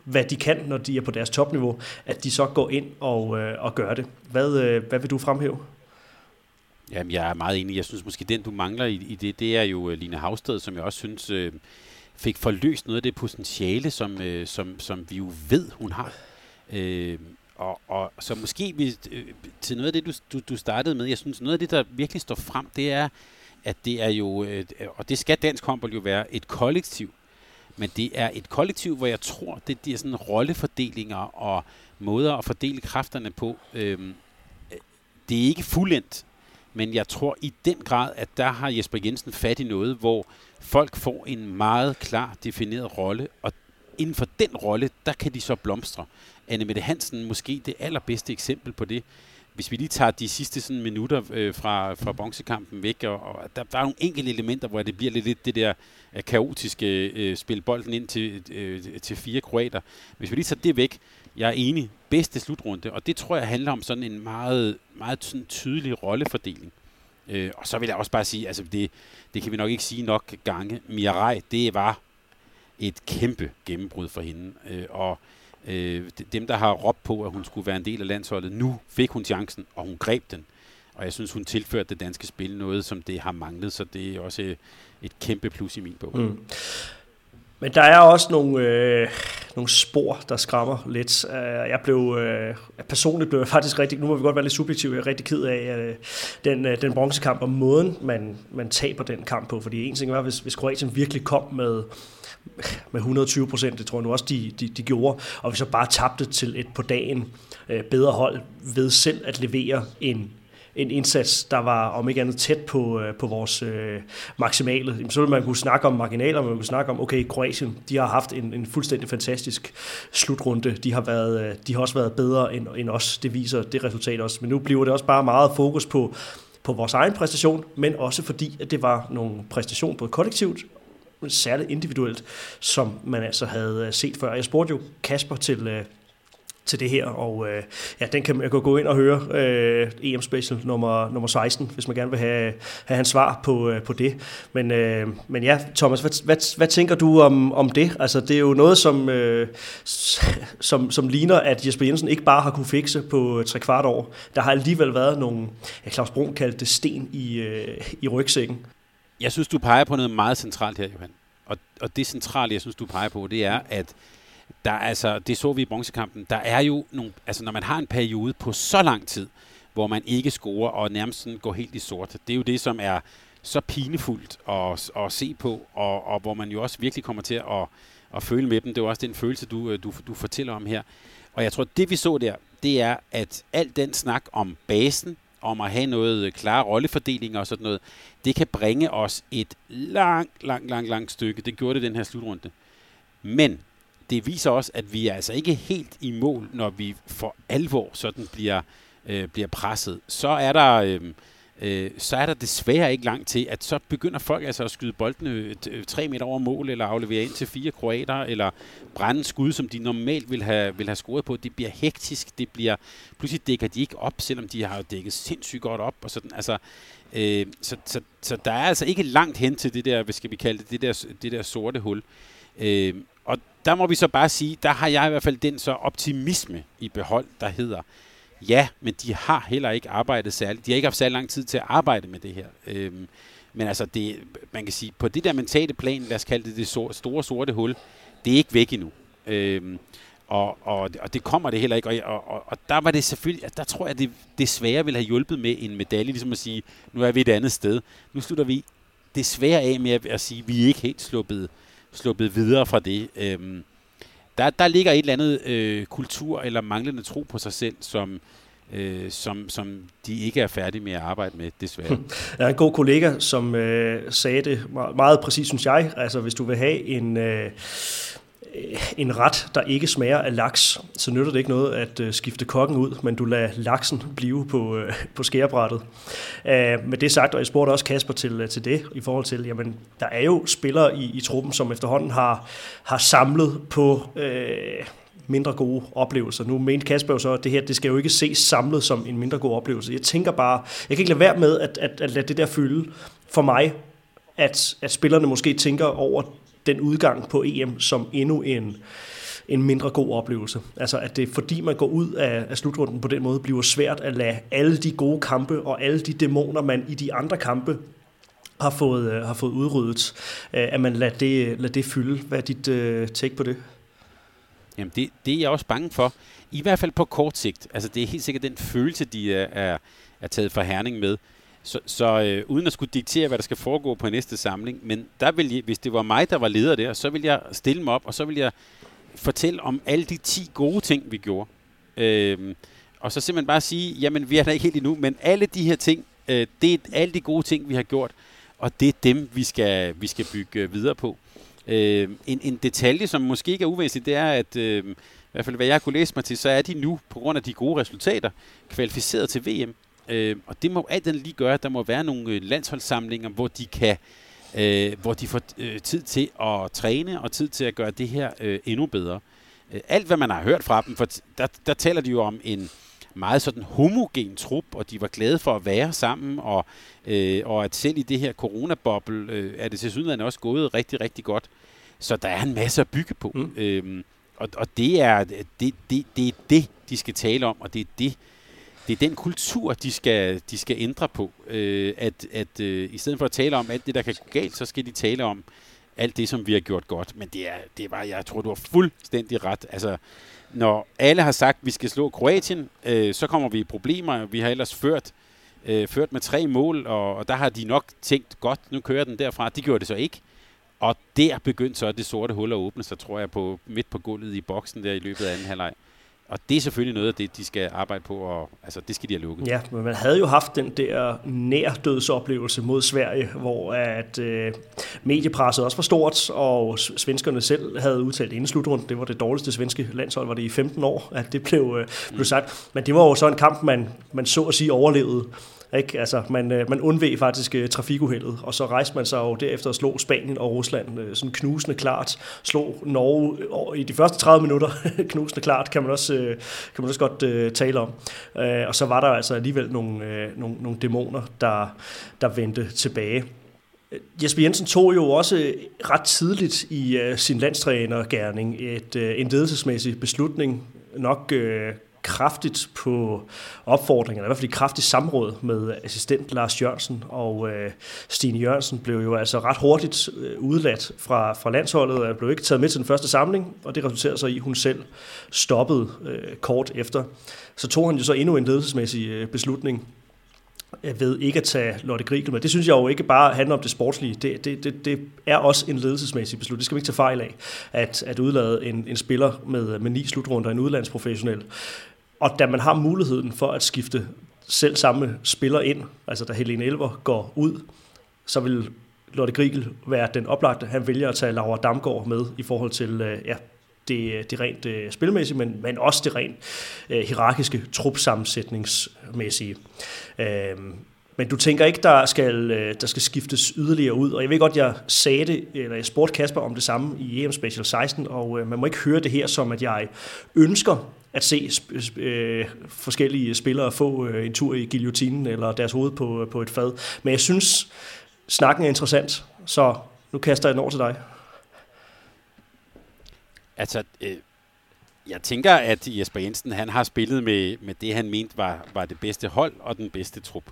hvad de kan, når de er på deres topniveau, at de så går ind og, øh, og gør det. Hvad, øh, hvad vil du fremhæve? Jamen, jeg er meget enig. Jeg synes måske, den du mangler i, i det, det er jo øh, Line Havsted, som jeg også synes... Øh, fik forløst noget af det potentiale, som, øh, som, som vi jo ved, hun har. Øh, og, og så måske vi, øh, til noget af det, du, du, du startede med, jeg synes, noget af det, der virkelig står frem, det er, at det er jo, øh, og det skal dansk håndbold jo være, et kollektiv. Men det er et kollektiv, hvor jeg tror, det er sådan rollefordelinger og måder at fordele kræfterne på. Øh, det er ikke fuldendt, men jeg tror i den grad, at der har Jesper Jensen fat i noget, hvor folk får en meget klar defineret rolle, og inden for den rolle, der kan de så blomstre. Anne Mette Hansen måske det allerbedste eksempel på det. Hvis vi lige tager de sidste sådan, minutter øh, fra, fra bronzekampen væk, og, og der, der er nogle enkelte elementer, hvor det bliver lidt, lidt det der øh, kaotiske øh, spil bolden ind til, øh, til fire kroater. Hvis vi lige tager det væk, jeg er enig, bedste slutrunde, og det tror jeg handler om sådan en meget, meget sådan tydelig rollefordeling. Øh, og så vil jeg også bare sige, altså det, det kan vi nok ikke sige nok gange. Mirai, det var et kæmpe gennembrud for hende. Øh, og øh, dem, der har råbt på, at hun skulle være en del af landsholdet, nu fik hun chancen, og hun greb den. Og jeg synes, hun tilførte det danske spil noget, som det har manglet, så det er også et kæmpe plus i min bog. Mm. Men der er også nogle, øh, nogle spor, der skræmmer lidt. Øh, jeg blev, øh, personligt blev jeg faktisk rigtig, nu må vi godt være lidt subjektiv, jeg er rigtig ked af øh, den, øh, den bronzekamp og måden, man, man taber den kamp på. Fordi en ting var, hvis, hvis Kroatien virkelig kom med, med 120 procent, det tror jeg nu også, de, de, de gjorde, og vi så bare tabte til et på dagen øh, bedre hold ved selv at levere en en indsats, der var om ikke andet tæt på, øh, på vores øh, maksimale. Så ville man kunne snakke om marginaler, man kunne snakke om, okay, Kroatien, de har haft en, en fuldstændig fantastisk slutrunde. De har, været, øh, de har også været bedre end, end os. Det viser det resultat også. Men nu bliver det også bare meget fokus på, på vores egen præstation, men også fordi, at det var nogle præstation både kollektivt særligt individuelt, som man altså havde øh, set før. Jeg spurgte jo Kasper til, til det her, og øh, ja, den kan man gå ind og høre øh, EM Special nummer, nummer 16, hvis man gerne vil have, have hans svar på, øh, på det. Men, øh, men ja, Thomas, hvad, hvad, hvad tænker du om, om det? Altså, det er jo noget, som, øh, som, som ligner, at Jesper Jensen ikke bare har kunne fikse på øh, tre kvart år. Der har alligevel været nogle, ja, Claus Brun kaldte det sten i, øh, i rygsækken. Jeg synes, du peger på noget meget centralt her, Johan. Og, og det centrale, jeg synes, du peger på, det er, at der altså, det så vi i bronzekampen, der er jo nogle, altså når man har en periode på så lang tid, hvor man ikke scorer og nærmest sådan går helt i sort, det er jo det, som er så pinefuldt at, at se på, og, og hvor man jo også virkelig kommer til at, at føle med dem. Det er også den følelse, du, øh, du, du fortæller om her. Og jeg tror, det vi så der, det er, at al den snak om basen, om at have noget øh, klare rollefordeling og sådan noget, det kan bringe os et langt, langt, langt, langt stykke. Det gjorde det den her slutrunde. Men det viser også, at vi er altså ikke helt i mål, når vi for alvor sådan bliver, øh, bliver presset. Så er der... Øh, øh, så er der desværre ikke langt til, at så begynder folk altså at skyde boldene øh, tre meter over mål, eller aflevere ind til fire kroater, eller brænde skud, som de normalt vil have, vil have scoret på. Det bliver hektisk, det bliver, pludselig dækker de ikke op, selvom de har dækket sindssygt godt op, og sådan, altså, øh, så, så, så, der er altså ikke langt hen til det der, hvad skal vi kalde det, det der, det der sorte hul. Øh, der må vi så bare sige, der har jeg i hvert fald den så optimisme i behold, der hedder, Ja, men de har heller ikke arbejdet særligt. De har ikke haft særlig lang tid til at arbejde med det her. Øhm, men altså, det, man kan sige, på det der mentale plan, lad os kalde det det store sorte hul, det er ikke væk endnu. Øhm, og, og, og det kommer det heller ikke. Og, og, og der var det selvfølgelig, der tror jeg, det desværre ville have hjulpet med en medalje, ligesom at sige, nu er vi et andet sted. Nu slutter vi desværre af med at, at sige, vi er ikke helt sluppet, sluppet videre fra det. Øhm, der, der ligger et eller andet øh, kultur eller manglende tro på sig selv, som, øh, som, som de ikke er færdige med at arbejde med, desværre. Jeg er en god kollega, som øh, sagde det meget, meget præcis, synes jeg. Altså, hvis du vil have en... Øh, Øh, en ret, der ikke smager af laks, så nytter det ikke noget at øh, skifte kokken ud, men du lader laksen blive på, øh, på skærebrættet. Uh, med det sagt, og jeg spurgte også Kasper til, til det, i forhold til, jamen, der er jo spillere i, i truppen, som efterhånden har, har samlet på Øh, mindre gode oplevelser. Nu mente Kasper jo så, at det her, det skal jo ikke ses samlet som en mindre god oplevelse. Jeg tænker bare, jeg kan ikke lade være med at, at, at lade det der fylde for mig, at, at spillerne måske tænker over den udgang på EM som endnu en, en mindre god oplevelse. Altså at det fordi man går ud af, af slutrunden på den måde, bliver svært at lade alle de gode kampe og alle de dæmoner, man i de andre kampe har fået, øh, har fået udryddet, øh, at man lader det, lader det fylde. Hvad er dit uh, take på det? Jamen det, det er jeg også bange for. I hvert fald på kort sigt. Altså det er helt sikkert den følelse, de er, er, er taget for Herning med. Så, så øh, uden at skulle diktere, hvad der skal foregå på næste samling, men der vil jeg, hvis det var mig, der var leder der, så vil jeg stille mig op, og så vil jeg fortælle om alle de 10 gode ting, vi gjorde. Øh, og så simpelthen bare sige, jamen vi er der ikke helt endnu, men alle de her ting, øh, det er alle de gode ting, vi har gjort, og det er dem, vi skal, vi skal bygge øh, videre på. Øh, en, en detalje, som måske ikke er uvæsentlig, det er, at øh, i hvert fald hvad jeg kunne læse mig til, så er de nu, på grund af de gode resultater, kvalificeret til VM. Øh, og det må alt den lige gøre, at der må være nogle øh, landsholdssamlinger, hvor de kan øh, hvor de får øh, tid til at træne og tid til at gøre det her øh, endnu bedre. Øh, alt hvad man har hørt fra dem, for der, der taler de jo om en meget sådan homogen trup, og de var glade for at være sammen, og, øh, og at selv i det her coronaboble øh, er det til synligheden også gået rigtig, rigtig godt. Så der er en masse at bygge på. Mm. Øhm, og, og det er det, det, det er det, de skal tale om, og det er det, det er den kultur, de skal, de skal ændre på. Øh, at at øh, i stedet for at tale om alt det, der kan gå galt, så skal de tale om alt det, som vi har gjort godt. Men det er, det er bare, jeg tror, du har fuldstændig ret. Altså, når alle har sagt, at vi skal slå Kroatien, øh, så kommer vi i problemer. Vi har ellers ført, øh, ført med tre mål, og, og der har de nok tænkt, godt, nu kører den derfra. De gjorde det så ikke. Og der begyndte så det sorte hul at åbne sig, tror jeg, på, midt på gulvet i boksen der i løbet af anden halvleg. Og det er selvfølgelig noget af det, de skal arbejde på, og altså, det skal de have lukket. Ja, men man havde jo haft den der nærdødsoplevelse mod Sverige, hvor at øh, mediepresset også var stort, og svenskerne selv havde udtalt inden slutrunden, det var det dårligste svenske landshold, var det i 15 år, at det blev, øh, blev sagt. Men det var jo så en kamp, man, man så at sige overlevede. Ikke? Altså, man, øh, man undveg faktisk øh, trafikuheldet, og så rejste man sig jo derefter og slog Spanien og Rusland øh, sådan knusende klart. Slog Norge øh, i de første 30 minutter knusende klart, kan man også, kan man også godt tale om. Uh, og så var der altså alligevel nogle, nogle, nogle dæmoner, der, der vendte tilbage. Jesper Jensen tog jo også ret tidligt i uh, sin landstrænergærning et, uh, en ledelsesmæssig beslutning, nok uh, kraftigt på opfordringen, eller i hvert fald i kraftigt samråd med assistent Lars Jørgensen, og øh, Stine Jørgensen blev jo altså ret hurtigt øh, udladt fra, fra landsholdet, og blev ikke taget med til den første samling, og det resulterede så i, at hun selv stoppede øh, kort efter. Så tog han jo så endnu en ledelsesmæssig øh, beslutning, ved ikke at tage Lotte Grigel med. Det synes jeg jo ikke bare handler om det sportslige. Det, det, det, det er også en ledelsesmæssig beslutning. Det skal vi ikke tage fejl af, at, at udlade en, en spiller med, med ni slutrunder, en udlandsprofessionel. Og da man har muligheden for at skifte selv samme spiller ind, altså da Helene Elver går ud, så vil Lotte Grigel være den oplagte. Han vælger at tage Laura Damgaard med i forhold til øh, ja, det, det rent øh, spilmæssige, men, men også det rent øh, hierarkiske trupsammensætningsmæssige. Øh, men du tænker ikke, der skal, øh, der skal skiftes yderligere ud. Og jeg ved godt, jeg sagde det, eller jeg spurgte Kasper om det samme i EM Special 16, og øh, man må ikke høre det her som, at jeg ønsker at se øh, forskellige spillere få øh, en tur i guillotinen eller deres hoved på, på et fad. Men jeg synes, snakken er interessant, så nu kaster jeg den over til dig. Altså, øh, jeg tænker, at Jesper Jensen han har spillet med, med det, han mente var, var det bedste hold og den bedste trup.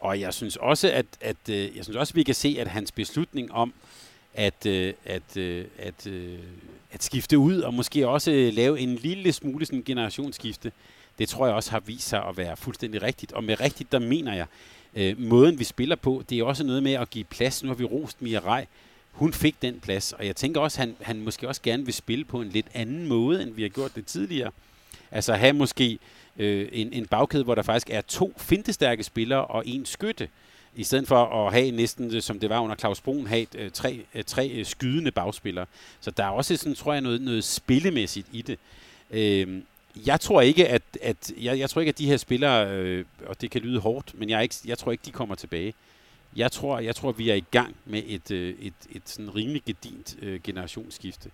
Og jeg synes også, at, at øh, jeg synes også, at vi kan se, at hans beslutning om at, øh, at, øh, at, øh, at skifte ud og måske også lave en lille smule sådan generationsskifte, det tror jeg også har vist sig at være fuldstændig rigtigt. Og med rigtigt, der mener jeg, øh, måden vi spiller på, det er også noget med at give plads. Nu har vi rost Mia Rej hun fik den plads, og jeg tænker også, at han, han måske også gerne vil spille på en lidt anden måde, end vi har gjort det tidligere. Altså have måske øh, en, en bagkæde, hvor der faktisk er to fintestærke spillere og en skytte, i stedet for at have næsten, som det var under Claus Brun, have øh, tre, øh, tre øh, skydende bagspillere. Så der er også sådan, tror jeg, noget, noget spillemæssigt i det. Øh, jeg tror ikke, at, at jeg, jeg tror ikke, at de her spillere, øh, og det kan lyde hårdt, men jeg, er ikke, jeg tror ikke, de kommer tilbage. Jeg tror, jeg tror, vi er i gang med et, øh, et, et sådan rimelig gedint øh, generationsskifte.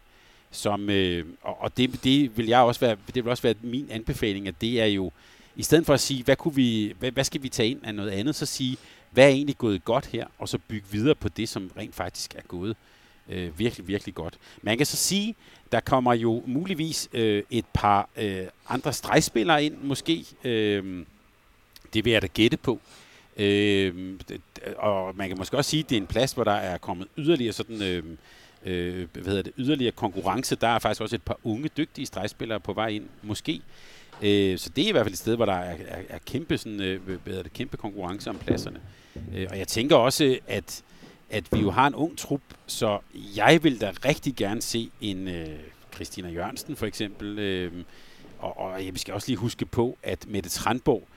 Som, øh, og og det, det, vil jeg også være, det vil også være min anbefaling, at det er jo, i stedet for at sige, hvad, kunne vi, hvad, hvad skal vi tage ind af noget andet, så sige, hvad er egentlig gået godt her, og så bygge videre på det, som rent faktisk er gået øh, virkelig, virkelig godt. Man kan så sige, der kommer jo muligvis øh, et par øh, andre stregspillere ind, måske. Øh, det vil jeg da gætte på. Øh, og man kan måske også sige, at det er en plads, hvor der er kommet yderligere sådan... Øh, øh, hvad hedder det, yderligere konkurrence. Der er faktisk også et par unge, dygtige stregspillere på vej ind, måske. Øh, så det er i hvert fald et sted, hvor der er, er, er kæmpe, sådan, øh, hvad hedder det, kæmpe konkurrence om pladserne. Øh, og jeg tænker også, at, at vi jo har en ung trup, så jeg vil da rigtig gerne se en øh, Christina Jørgensen for eksempel. Øh, og, og jeg skal også lige huske på, at Mette Trandborg,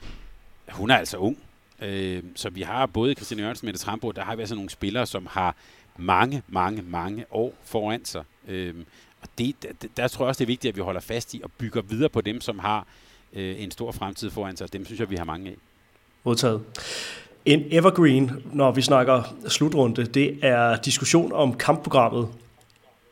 hun er altså ung. Øh, så vi har både Christian Jørgensen og Mette Trambo, der har vi altså nogle spillere, som har mange, mange, mange år foran sig. Øh, og det, der, der tror jeg også, det er vigtigt, at vi holder fast i og bygger videre på dem, som har øh, en stor fremtid foran sig. Dem synes jeg, vi har mange af. Modtaget. En evergreen, når vi snakker slutrunde, det er diskussion om kampprogrammet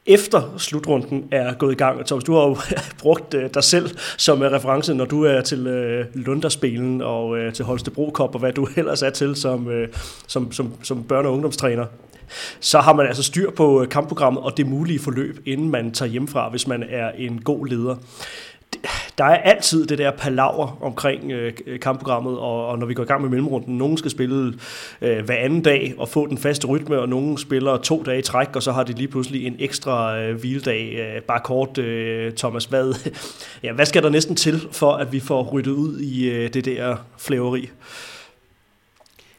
efter slutrunden er gået i gang. Thomas, du har jo brugt øh, dig selv som øh, reference, når du er til øh, Lunderspilen Lunderspelen og til Holstebro Cup, og hvad du ellers er til som, som, som, som børne- og ungdomstræner. Så har man altså styr på kampprogrammet og det mulige forløb, inden man tager hjemmefra, hvis man er en god leder der er altid det der palaver omkring øh, kampprogrammet, og, og når vi går i gang med mellemrunden, nogen skal spille øh, hver anden dag og få den faste rytme, og nogen spiller to dage i træk, og så har de lige pludselig en ekstra øh, hviledag. Øh, bare kort, øh, Thomas, hvad, ja, hvad skal der næsten til, for at vi får ryddet ud i øh, det der flæveri?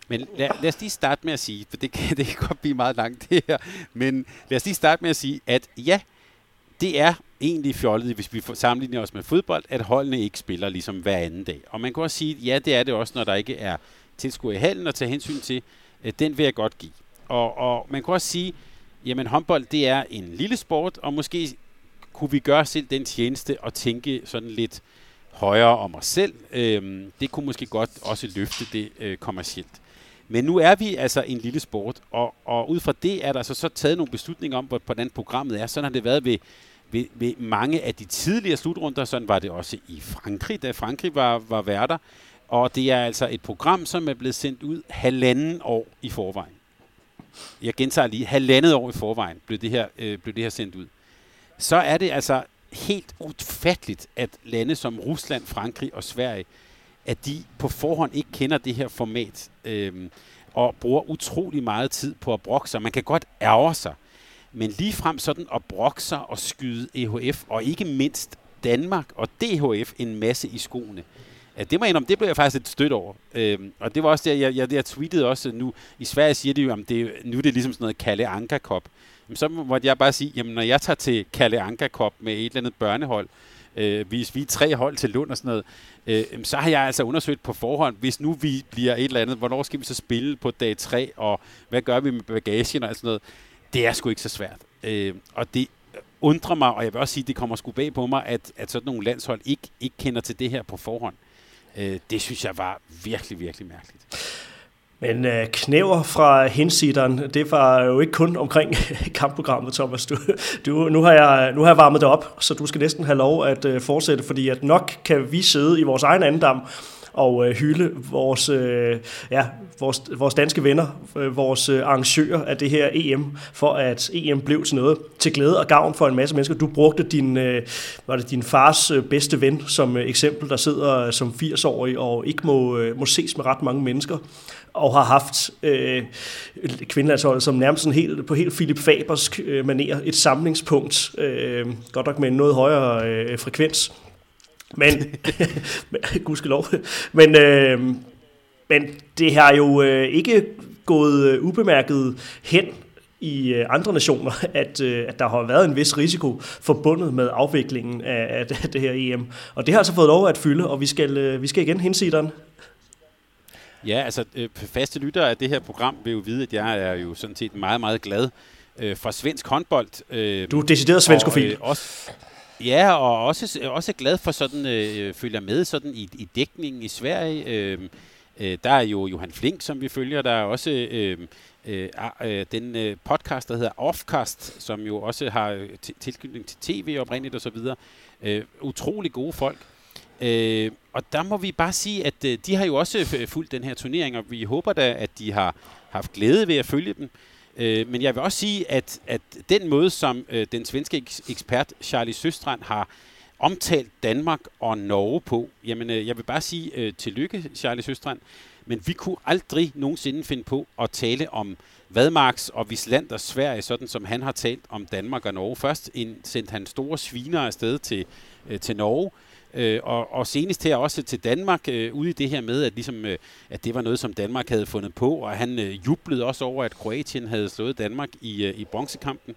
Men lad, lad os lige starte med at sige, for det kan, det kan godt blive meget langt det her, men lad os lige starte med at sige, at ja, det er egentlig fjollet, hvis vi sammenligner os med fodbold, at holdene ikke spiller ligesom hver anden dag. Og man kan også sige, at ja, det er det også, når der ikke er tilskuer i hallen, og tage hensyn til, at den vil jeg godt give. Og, og man kan også sige, jamen håndbold, det er en lille sport, og måske kunne vi gøre selv den tjeneste og tænke sådan lidt højere om os selv. Øhm, det kunne måske godt også løfte det øh, kommercielt. Men nu er vi altså en lille sport, og, og ud fra det er der altså så taget nogle beslutninger om, hvordan programmet er. Sådan har det været ved ved, ved mange af de tidligere slutrunder. Sådan var det også i Frankrig, da Frankrig var, var værter. Og det er altså et program, som er blevet sendt ud halvanden år i forvejen. Jeg gentager lige, halvandet år i forvejen blev det her, øh, blev det her sendt ud. Så er det altså helt ufatteligt, at lande som Rusland, Frankrig og Sverige, at de på forhånd ikke kender det her format, øh, og bruger utrolig meget tid på at brokke sig. Man kan godt ærge sig, men lige frem sådan at brokke sig og skyde EHF, og ikke mindst Danmark og DHF en masse i skoene, Ja, det må jeg indrømme, det blev jeg faktisk lidt stødt over. Øhm, og det var også det, jeg, jeg, jeg tweetede også nu. I Sverige siger de jo, at det, nu er det ligesom sådan noget Kalle Anka Cup. Jamen, så måtte jeg bare sige, jamen når jeg tager til Kalle Anka Cup med et eller andet børnehold, øh, hvis vi er tre hold til Lund og sådan noget, øh, så har jeg altså undersøgt på forhånd, hvis nu vi bliver et eller andet, hvornår skal vi så spille på dag 3, og hvad gør vi med bagagen og sådan noget. Det er sgu ikke så svært. Øh, og det undrer mig, og jeg vil også sige, det kommer sgu bag på mig, at, at sådan nogle landshold ikke, ikke kender til det her på forhånd. Øh, det synes jeg var virkelig, virkelig mærkeligt. Men øh, knæver fra hensideren, det var jo ikke kun omkring kampprogrammet, Thomas. Du, du, nu, har jeg, nu har jeg varmet det op, så du skal næsten have lov at øh, fortsætte, fordi at nok kan vi sidde i vores egen andendam og øh, hylde vores, øh, ja, vores, vores danske venner, øh, vores øh, arrangører af det her EM, for at EM blev til noget til glæde og gavn for en masse mennesker. Du brugte din, øh, var det din fars øh, bedste ven som øh, eksempel, der sidder øh, som 80-årig og ikke må, øh, må ses med ret mange mennesker og har haft øh, kvindelandsholdet som nærmest sådan helt, på helt Philip Fabers øh, maner et samlingspunkt, øh, godt nok med en noget højere øh, frekvens. Men, gudskelov, men, øh, men det har jo øh, ikke gået øh, ubemærket hen i øh, andre nationer, at, øh, at der har været en vis risiko forbundet med afviklingen af, af det her EM. Og det har altså fået lov at fylde, og vi skal, øh, vi skal igen hensideren. Ja, altså øh, faste lyttere af det her program vil jo vide, at jeg er jo sådan set meget, meget glad øh, for svensk håndbold. Øh, du er decideret svenskofil. Og, øh, også, ja, og også, også glad for sådan, øh, følger med sådan i, i dækningen i Sverige. Øh, øh, der er jo Johan Flink, som vi følger. Der er også øhm, øh, øh, øh, den øh, podcast, der hedder Offcast, som jo også har øh, tilknytning til tv oprindeligt osv. Øh, utrolig gode folk. Øh, og der må vi bare sige, at øh, de har jo også øh, fulgt den her turnering, og vi håber da, at de har haft glæde ved at følge dem. Øh, men jeg vil også sige, at, at den måde, som øh, den svenske ekspert Charlie Søstrand har omtalt Danmark og Norge på, jamen øh, jeg vil bare sige øh, tillykke, Charlie Søstrand, men vi kunne aldrig nogensinde finde på at tale om Vadmarks og Visland og Sverige, sådan som han har talt om Danmark og Norge. Først en, sendte han store sviner afsted til, øh, til Norge, Øh, og, og senest her også til Danmark, øh, ude i det her med, at, ligesom, øh, at det var noget, som Danmark havde fundet på, og han øh, jublede også over, at Kroatien havde slået Danmark i, øh, i bronzekampen.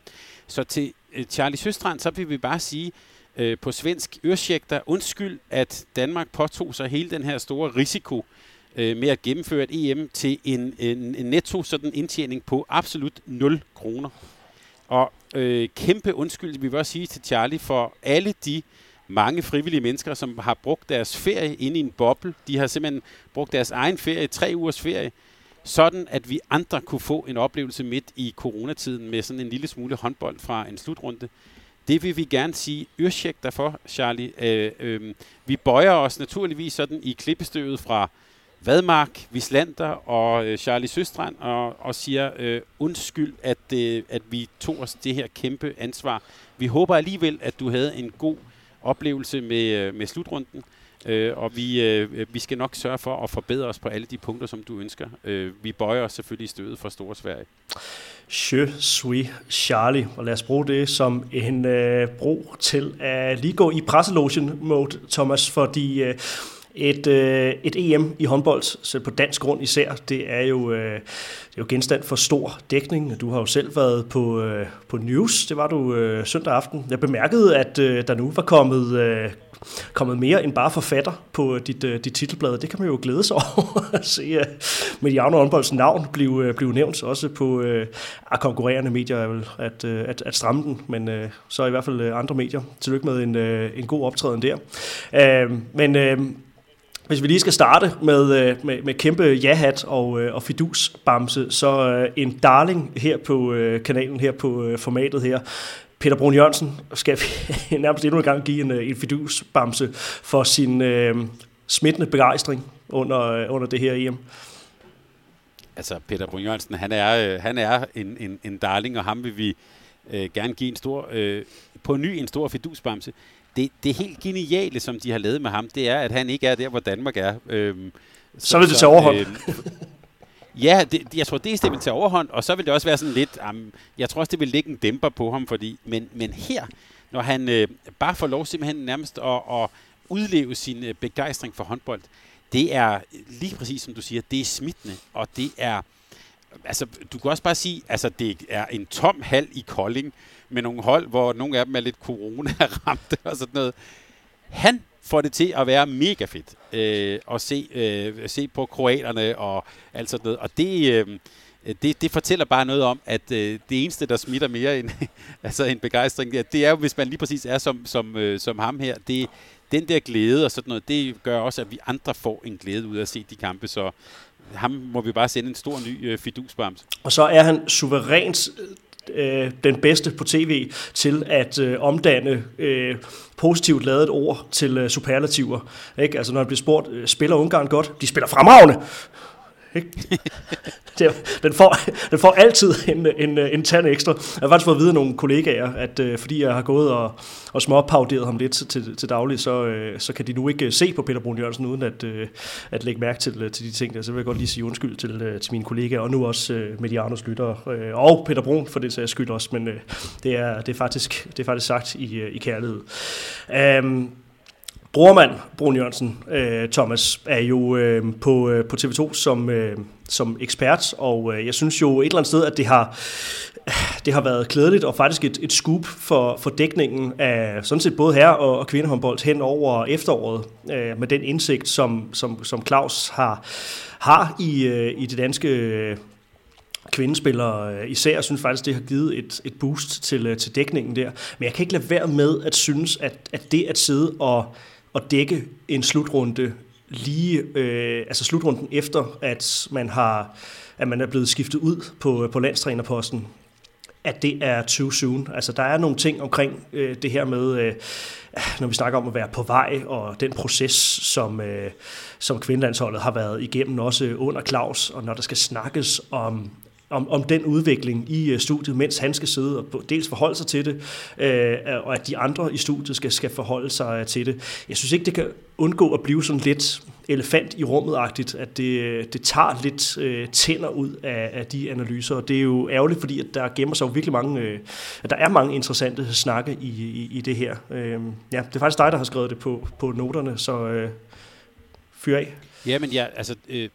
Så til øh, Charlie Søstrand, så vil vi bare sige øh, på svensk ørsjægter, undskyld, at Danmark påtog sig hele den her store risiko øh, med at gennemføre et EM til en, en, en netto sådan indtjening på absolut 0 kroner. Og øh, kæmpe undskyld, vi vil også sige til Charlie, for alle de mange frivillige mennesker, som har brugt deres ferie inde i en boble. De har simpelthen brugt deres egen ferie, tre ugers ferie, sådan at vi andre kunne få en oplevelse midt i coronatiden med sådan en lille smule håndbold fra en slutrunde. Det vil vi gerne sige yrsjek derfor, Charlie. Øh, øh, vi bøjer os naturligvis sådan i klippestøvet fra Vadmark, Vislander og øh, Charlie Søstrand og, og siger øh, undskyld, at, øh, at vi tog os det her kæmpe ansvar. Vi håber alligevel, at du havde en god oplevelse med, øh, med slutrunden. Øh, og vi, øh, vi skal nok sørge for at forbedre os på alle de punkter, som du ønsker. Øh, vi bøjer os selvfølgelig i stødet fra Store Sverige. Je suis Charlie, og lad os bruge det som en øh, bro til at lige gå i presselogen mode, Thomas, fordi øh, et, øh, et EM i håndbold, så på dansk grund især, det er jo, øh, det er jo genstand for stor dækning. Du har jo selv været på, øh, på News, det var du øh, søndag aften. Jeg bemærkede, at øh, der nu var kommet, øh, kommet mere end bare forfatter på dit, øh, dit titelblad. Det kan man jo glæde sig over at se øh, Mediano Håndbolds navn blive, øh, blive nævnt, også på øh, konkurrerende medier er vel at, øh, at, at stramme den, men øh, så i hvert fald øh, andre medier. Tillykke med en, øh, en god optræden der. Øh, men øh, hvis vi lige skal starte med, øh, med, med kæmpe ja-hat og, øh, og fidus-bamse, så øh, en darling her på kanalen, her på formatet her, Peter Brun Jørgensen, skal vi nærmest endnu en gang give en, en fidus-bamse for sin øh, smittende begejstring under, under det her EM. Altså, Peter Brun Jørgensen, han er, han er en, en, en darling, og ham vil vi øh, gerne give en stor, øh, på ny en stor fidusbamse det, det helt geniale, som de har lavet med ham, det er, at han ikke er der, hvor Danmark er. Øhm, så, så vil det tage overhånd. Øhm, ja, det, jeg tror, det er det vil tage overhånd, og så vil det også være sådan lidt, um, jeg tror også, det vil ligge en dæmper på ham, fordi, men, men her, når han øh, bare får lov simpelthen nærmest at, at udleve sin øh, begejstring for håndbold, det er lige præcis som du siger, det er smittende, og det er, altså du kan også bare sige, altså det er en tom hal i Kolding, med nogle hold, hvor nogle af dem er lidt corona-ramte og sådan noget. Han får det til at være mega fedt øh, at se, øh, se på kroaterne og alt sådan noget. Og det, øh, det, det fortæller bare noget om, at øh, det eneste, der smitter mere end, altså en begejstring, det er jo, hvis man lige præcis er som, som, øh, som ham her. Det, den der glæde og sådan noget, det gør også, at vi andre får en glæde ud af at se de kampe. Så ham må vi bare sende en stor ny øh, fidusbams. Og så er han suverænt øh, øh den bedste på tv til at øh, omdanne øh, positivt lavet ord til øh, superlativer. Ikke? Altså når han bliver spurgt, øh, spiller Ungarn godt? De spiller fremragende! Ikke? den, får, den får altid en, en, en tand ekstra. Jeg har faktisk fået at vide af nogle kollegaer, at øh, fordi jeg har gået og, og småpauderet ham lidt til, til daglig, så, øh, så kan de nu ikke øh, se på Peter Brun Jørgensen, uden at, øh, at lægge mærke til, øh, til de ting der. Så vil jeg godt lige sige undskyld til, øh, til mine kollegaer, og nu også øh, Medianos lyttere, øh, og Peter Brun for det sags skyld også, men øh, det, er, det, er faktisk, det er faktisk sagt i, øh, i kærlighed. Um, Brormand, Brun Jørgensen, øh, Thomas, er jo øh, på, øh, på TV2 som, øh, som ekspert, og øh, jeg synes jo et eller andet sted, at det har, det har været klædeligt og faktisk et, et scoop for, for dækningen af sådan set både herre- og, og kvindehåndbold hen over efteråret, øh, med den indsigt, som, som, som Claus har, har i, øh, i det danske øh, kvindespillere øh, især. Jeg synes faktisk, det har givet et, et boost til, øh, til dækningen der. Men jeg kan ikke lade være med at synes, at, at det at sidde og at dække en slutrunde lige, øh, altså slutrunden efter, at man har at man er blevet skiftet ud på, på landstrænerposten, at det er too soon. Altså, der er nogle ting omkring øh, det her med, øh, når vi snakker om at være på vej, og den proces, som, øh, som kvindelandsholdet har været igennem, også under Claus, og når der skal snakkes om om, om den udvikling i øh, studiet, mens han skal sidde og dels forholde sig til det, øh, og at de andre i studiet skal, skal forholde sig øh, til det. Jeg synes ikke, det kan undgå at blive sådan lidt elefant i rummet-agtigt, at det, øh, det tager lidt øh, tænder ud af, af de analyser, og det er jo ærgerligt, fordi at der gemmer sig jo virkelig mange, øh, at der er mange interessante snakke i, i, i det her. Øh, ja, det er faktisk dig, der har skrevet det på, på noterne, så øh, fyr af. Ja, men ja, altså, øh,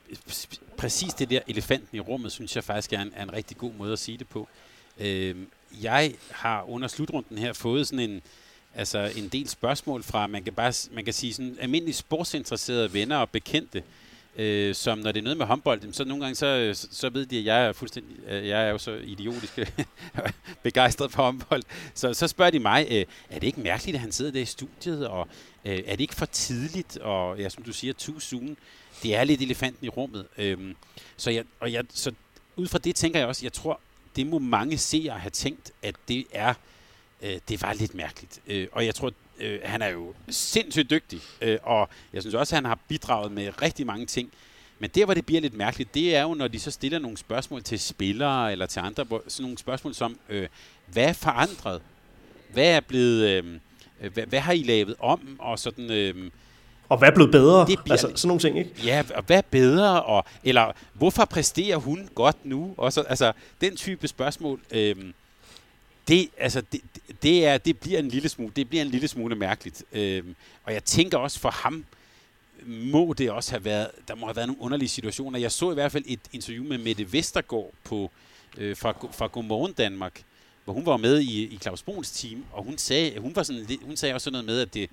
præcis det der elefanten i rummet, synes jeg faktisk er en, er en rigtig god måde at sige det på. Øh, jeg har under slutrunden her fået sådan en, altså en del spørgsmål fra, man kan bare man kan sige sådan almindelige sportsinteresserede venner og bekendte, øh, øh, som når det er noget med håndbold, så nogle gange øh, så, så ved de, at jeg er fuldstændig, øh, jeg er jo så idiotisk begejstret for håndbold. Så, så spørger de mig, øh, er det ikke mærkeligt, at han sidder der i studiet, og øh, er det ikke for tidligt, og ja, som du siger, too soon? Det er lidt elefanten i rummet. Øh, så, jeg, og jeg, så ud fra det tænker jeg også, jeg tror, det må mange seere have tænkt, at det er øh, det var lidt mærkeligt. Øh, og jeg tror, øh, han er jo sindssygt dygtig, øh, og jeg synes også, at han har bidraget med rigtig mange ting. Men der, hvor det bliver lidt mærkeligt, det er jo, når de så stiller nogle spørgsmål til spillere eller til andre, sådan nogle spørgsmål som, øh, hvad er forandret? Hvad er blevet, øh, hvad, hvad har I lavet om? Og sådan... Øh, og hvad er blevet bedre? Det bliver, altså sådan nogle ting, ikke? Ja, og hvad er bedre? Og, eller hvorfor præsterer hun godt nu? Og så, altså, den type spørgsmål. Øh, det, altså, det, det, er, det bliver en lille smule, det bliver en lille smule mærkeligt. Øhm, og jeg tænker også for ham, må det også have været, der må have været nogle underlige situationer. Jeg så i hvert fald et interview med Mette Vestergaard på, øh, fra, fra Godmorgen Danmark, hvor hun var med i, i Claus Bruns team, og hun sagde, hun var sådan, hun sagde også sådan noget med, at det,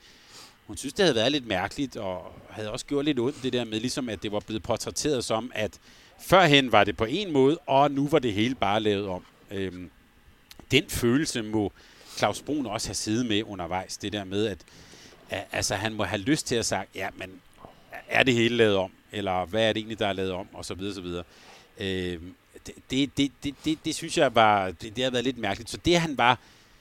hun synes, det havde været lidt mærkeligt, og havde også gjort lidt ondt det der med, ligesom at det var blevet portrætteret som, at førhen var det på en måde, og nu var det hele bare lavet om. Øhm, den følelse må Claus Brun også have siddet med undervejs. Det der med, at, at altså, han må have lyst til at sige, ja, men er det hele lavet om? Eller hvad er det egentlig, der er lavet om? Og så videre, så videre. Øh, det, det, det, det, det, det, synes jeg var, det, det har været lidt mærkeligt. Så det han var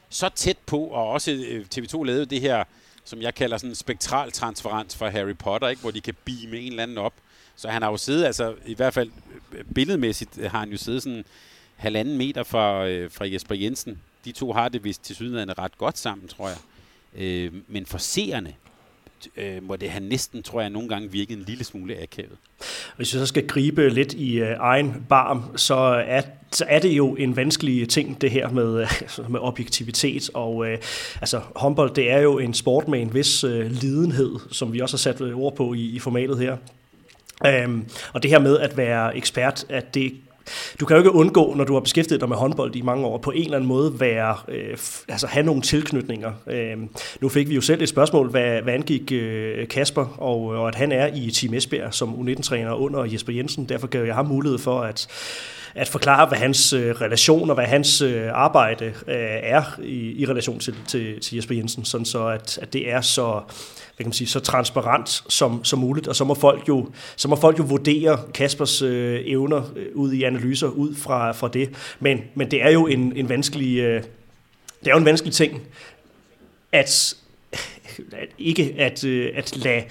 så tæt på, og også øh, TV2 lavede det her, som jeg kalder sådan en spektral transferens fra Harry Potter, ikke? hvor de kan beame en eller anden op. Så han har jo siddet, altså i hvert fald øh, billedmæssigt øh, har han jo siddet sådan halvanden meter fra, øh, fra Jesper Jensen. De to har det vist til sydenlandet ret godt sammen, tror jeg. Øh, men for seerne, øh, må det have næsten, tror jeg, nogle gange virket en lille smule akavet. Hvis vi så skal gribe lidt i øh, egen barm, så er, så er det jo en vanskelig ting, det her med, øh, med objektivitet. Og øh, altså, håndbold, det er jo en sport med en vis øh, lidenhed, som vi også har sat ord på i, i formatet her. Øhm, og det her med at være ekspert, at det du kan jo ikke undgå, når du har beskæftiget dig med håndbold i mange år, på en eller anden måde være, øh, altså have nogle tilknytninger. Øh, nu fik vi jo selv et spørgsmål, hvad, hvad angik øh, Kasper, og, og at han er i Team Esbjerg som U19-træner under Jesper Jensen. Derfor gav jeg ham mulighed for at at forklare, hvad hans øh, relation og hvad hans øh, arbejde øh, er i, i relation til, til, til Jesper Jensen, sådan så at, at det er så hvad kan man sige, så transparent som, som muligt, og så må folk jo, så må folk jo vurdere Kaspers øh, evner øh, ud i analyser ud fra, fra det. Men, men det er jo en, en vanskelig, øh, det er jo en vanskelig ting, at, at ikke at, øh, at lade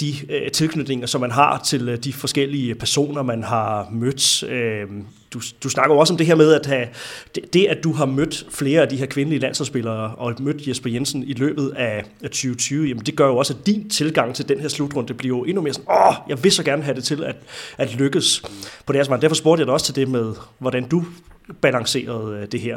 de øh, tilknytninger, som man har til øh, de forskellige personer, man har mødt. Øh, du, du snakker jo også om det her med, at have, det, det, at du har mødt flere af de her kvindelige landsholdsspillere, og mødt Jesper Jensen i løbet af 2020, jamen det gør jo også, at din tilgang til den her slutrunde, det bliver jo endnu mere sådan, åh, jeg vil så gerne have det til at, at lykkes på deres vej. Derfor spurgte jeg dig også til det med, hvordan du balancerede øh, det her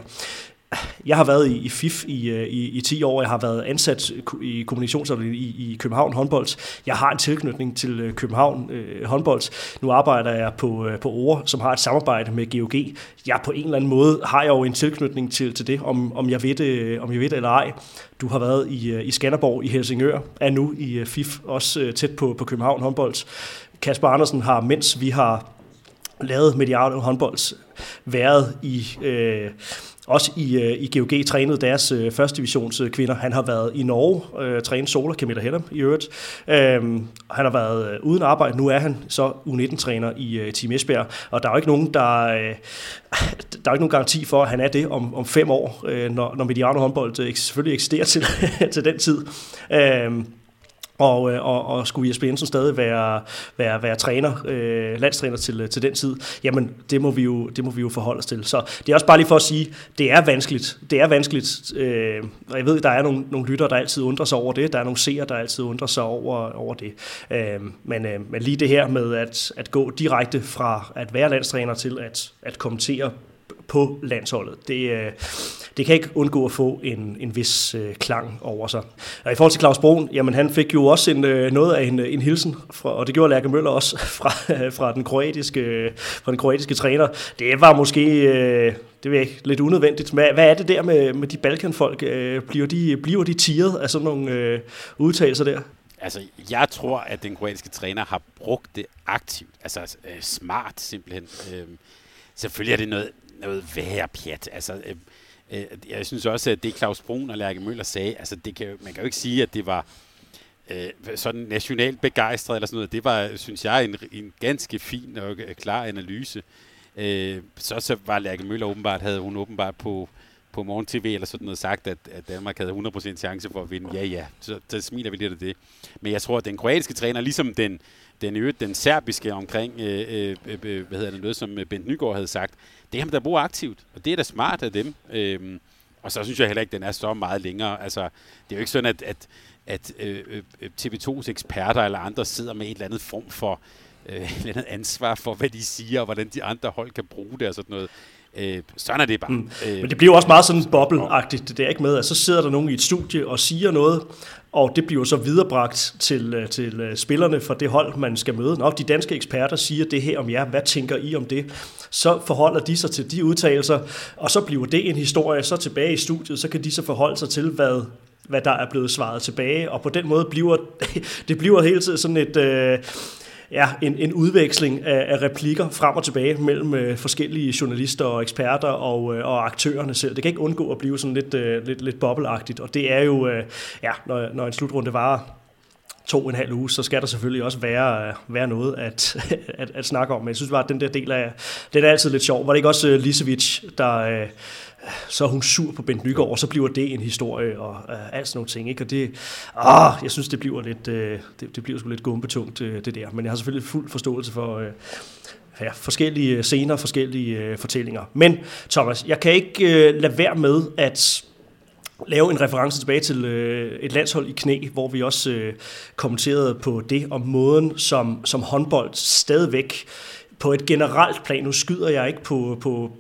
jeg har været i, i FIF øh, i, i, i 10 år. Jeg har været ansat i kommunikationsafdelingen i, i København håndbold. Jeg har en tilknytning til øh, København øh, håndbold. Nu arbejder jeg på, øh, på ORE, som har et samarbejde med GOG. Jeg på en eller anden måde har jeg jo en tilknytning til, til det, om, om, jeg ved det, øh, om jeg ved det eller ej. Du har været i, i Skanderborg i Helsingør, er nu i FIF, også tæt på, på København håndbold. Kasper Andersen har, mens vi har lavet Mediano håndbold, været i... Øh, også i, øh, i GOG trænede deres øh, første divisions øh, kvinder. Han har været i Norge, øh, trænet Sola, Camilla Hellem i øvrigt. Øh, han har været øh, uden arbejde. Nu er han så U19-træner i øh, Team Esbjerg, og der er jo ikke nogen, der, øh, der er ikke nogen garanti for, at han er det om, om fem år, øh, når, når Mediano håndbold øh, selvfølgelig eksisterer til, til den tid. Øh, og, øh, og, og skulle Jesper Jensen stadig være, være, være træner, øh, landstræner til, øh, til den tid, jamen det må, vi jo, det må vi jo forholde os til. Så det er også bare lige for at sige, det er vanskeligt. Det er vanskeligt, øh, og jeg ved, der er nogle, nogle lyttere, der altid undrer sig over det. Der er nogle seere, der altid undrer sig over, over det. Øh, men, øh, men lige det her med at, at gå direkte fra at være landstræner til at, at kommentere på landsholdet. Det, øh, det kan ikke undgå at få en, en vis øh, klang over sig. Og i forhold til Claus Broen, jamen han fik jo også en, øh, noget af en, en hilsen, fra, og det gjorde Lærke Møller også fra, fra, den kroatiske, øh, fra den kroatiske træner. Det var måske... det er ikke, lidt unødvendigt. Hvad, hvad er det der med, med de Balkanfolk? Bliver de, bliver de tiret af sådan nogle øh, udtalelser der? Altså, jeg tror, at den kroatiske træner har brugt det aktivt. Altså, øh, smart simpelthen. Øh, selvfølgelig er det noget noget værre pjat. Altså, øh, øh, jeg synes også, at det Claus Brun og Lærke Møller sagde, altså det kan, man kan jo ikke sige, at det var øh, sådan nationalt begejstret eller sådan noget. Det var, synes jeg, en, en ganske fin og øh, klar analyse. Øh, så, så var Lærke Møller åbenbart, havde hun åbenbart på, på Morgen TV eller sådan noget sagt, at, at Danmark havde 100% chance for at vinde. Ja, ja, så, så smiler vi lidt af det. Men jeg tror, at den kroatiske træner, ligesom den, den, øvrigt, den serbiske omkring, øh øh, øh, øh, hvad hedder det, noget som øh, Bent Nygaard havde sagt, det er ham, der bruger aktivt, og det er da smart af dem. Øh, og så synes jeg heller ikke, den er så meget længere. Altså, det er jo ikke sådan, at, at, at øh TV2's eksperter eller andre sidder med et eller andet form for øh, et eller andet ansvar for, hvad de siger, og hvordan de andre hold kan bruge det og sådan noget. Øh, sådan er det bare. Mm. Øh, Men det bliver også meget sådan bobleagtigt, det der ikke med, at så sidder der nogen i et studie og siger noget, og det bliver så viderebragt til, øh, til øh, spillerne fra det hold, man skal møde. Når de danske eksperter siger det her om jer, hvad tænker I om det? Så forholder de sig til de udtalelser, og så bliver det en historie, så tilbage i studiet, så kan de så forholde sig til, hvad hvad der er blevet svaret tilbage, og på den måde bliver det bliver hele tiden sådan et, øh, ja, en, en udveksling af, af replikker frem og tilbage mellem øh, forskellige journalister og eksperter og, øh, og aktørerne selv. Det kan ikke undgå at blive sådan lidt, øh, lidt, lidt bobleagtigt, og det er jo, øh, ja, når, når en slutrunde varer to og en halv uge, så skal der selvfølgelig også være, øh, være noget at, at, at snakke om. Men jeg synes bare, at den der del af, den er altid lidt sjov. Var det ikke også øh, uh, Lisevic, der, øh, så er hun sur på Bent Nygaard, og så bliver det en historie, og øh, alt sådan nogle ting. Ikke? Og det, ah, jeg synes, det bliver lidt, øh, det, det bliver sgu lidt gumbetungt, øh, det der. Men jeg har selvfølgelig fuld forståelse for, øh, ja, forskellige øh, scener, forskellige øh, fortællinger. Men Thomas, jeg kan ikke øh, lade være med at lave en reference tilbage til øh, et landshold i knæ, hvor vi også øh, kommenterede på det, om måden, som, som håndbold stadigvæk på et generelt plan, nu skyder jeg ikke på, på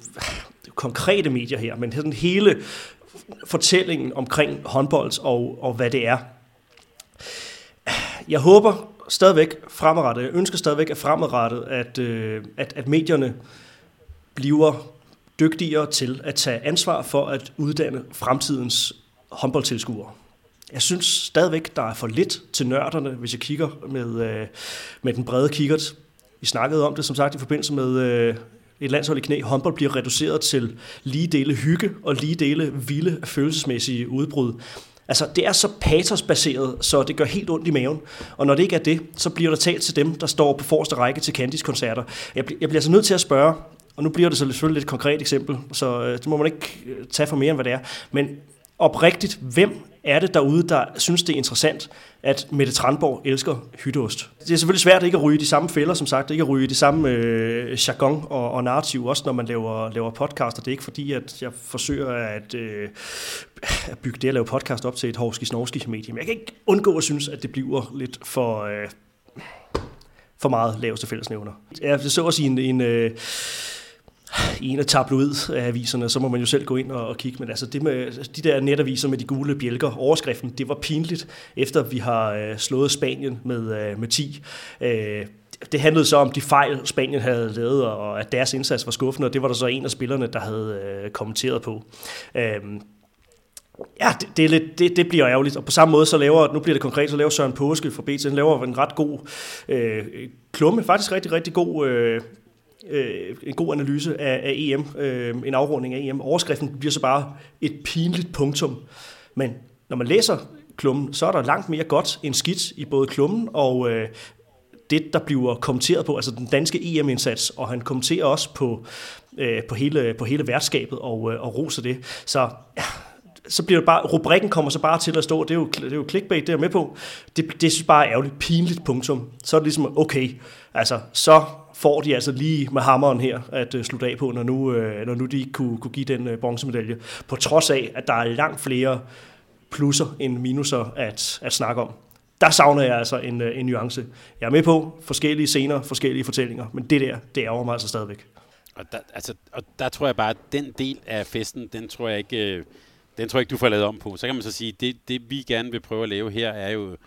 konkrete medier her, men sådan hele fortællingen omkring håndbold og, og hvad det er. Jeg håber stadigvæk fremadrettet, jeg ønsker stadigvæk at fremadrettet, at, øh, at, at medierne bliver dygtigere til at tage ansvar for at uddanne fremtidens håndboldtilskuere. Jeg synes stadigvæk, der er for lidt til nørderne, hvis jeg kigger med, øh, med den brede kikkert. Vi snakkede om det, som sagt, i forbindelse med øh, et landshold i knæ. Håndbold bliver reduceret til lige dele hygge og lige dele vilde følelsesmæssige udbrud. Altså, det er så patosbaseret, så det gør helt ondt i maven. Og når det ikke er det, så bliver der talt til dem, der står på forreste række til Candice-koncerter. Jeg, jeg bliver så nødt til at spørge, og nu bliver det så selvfølgelig et konkret eksempel, så øh, det må man ikke øh, tage for mere end hvad det er. Men oprigtigt, hvem er det derude, der synes, det er interessant, at Mette Tranborg elsker hytteost? Det er selvfølgelig svært ikke at ryge de samme fælder, som sagt, ikke at ryge de samme øh, jargon og, og narrativ, også når man laver, laver podcaster. Det er ikke fordi, at jeg forsøger at, øh, at bygge det at lave podcast op til et hovski medie, men jeg kan ikke undgå at synes, at det bliver lidt for... Øh, for meget laveste fællesnævner. Jeg så også i en, en øh, i en af tabloidaviserne, så må man jo selv gå ind og, og kigge. Men altså det med, altså, de der netaviser med de gule bjælker, overskriften, det var pinligt, efter vi har øh, slået Spanien med, øh, med 10. Øh, det handlede så om de fejl, Spanien havde lavet, og at deres indsats var skuffende, og det var der så en af spillerne, der havde øh, kommenteret på. Øh, Ja, det, det, er lidt, det, det bliver ærgerligt. Og på samme måde, så laver, nu bliver det konkret, så laver Søren Påske for BT, han laver en ret god øh, klumme, faktisk rigtig, rigtig god øh, øh, en god analyse af, af EM, øh, en afrunding af EM. Overskriften bliver så bare et pinligt punktum. Men når man læser klummen, så er der langt mere godt end skidt i både klummen og øh, det, der bliver kommenteret på, altså den danske EM-indsats, og han kommenterer også på, øh, på, hele, på hele værtskabet og, øh, og roser det. Så ja, så bliver det bare, rubrikken kommer så bare til at stå, det er jo, det er jo clickbait, det er med på. Det, det synes bare er ærgerligt, pinligt punktum. Så er det ligesom, okay, altså, så får de altså lige med hammeren her at øh, slutte af på, når nu, øh, når nu de ikke kunne, kunne give den uh, bronzemedalje. På trods af, at der er langt flere plusser end minuser at, at snakke om. Der savner jeg altså en, en nuance. Jeg er med på forskellige scener, forskellige fortællinger, men det der, det ærger mig altså stadigvæk. Og der, altså, og der tror jeg bare, at den del af festen, den tror jeg ikke, den tror jeg ikke, du får lavet om på. Så kan man så sige, det, det vi gerne vil prøve at lave her, er jo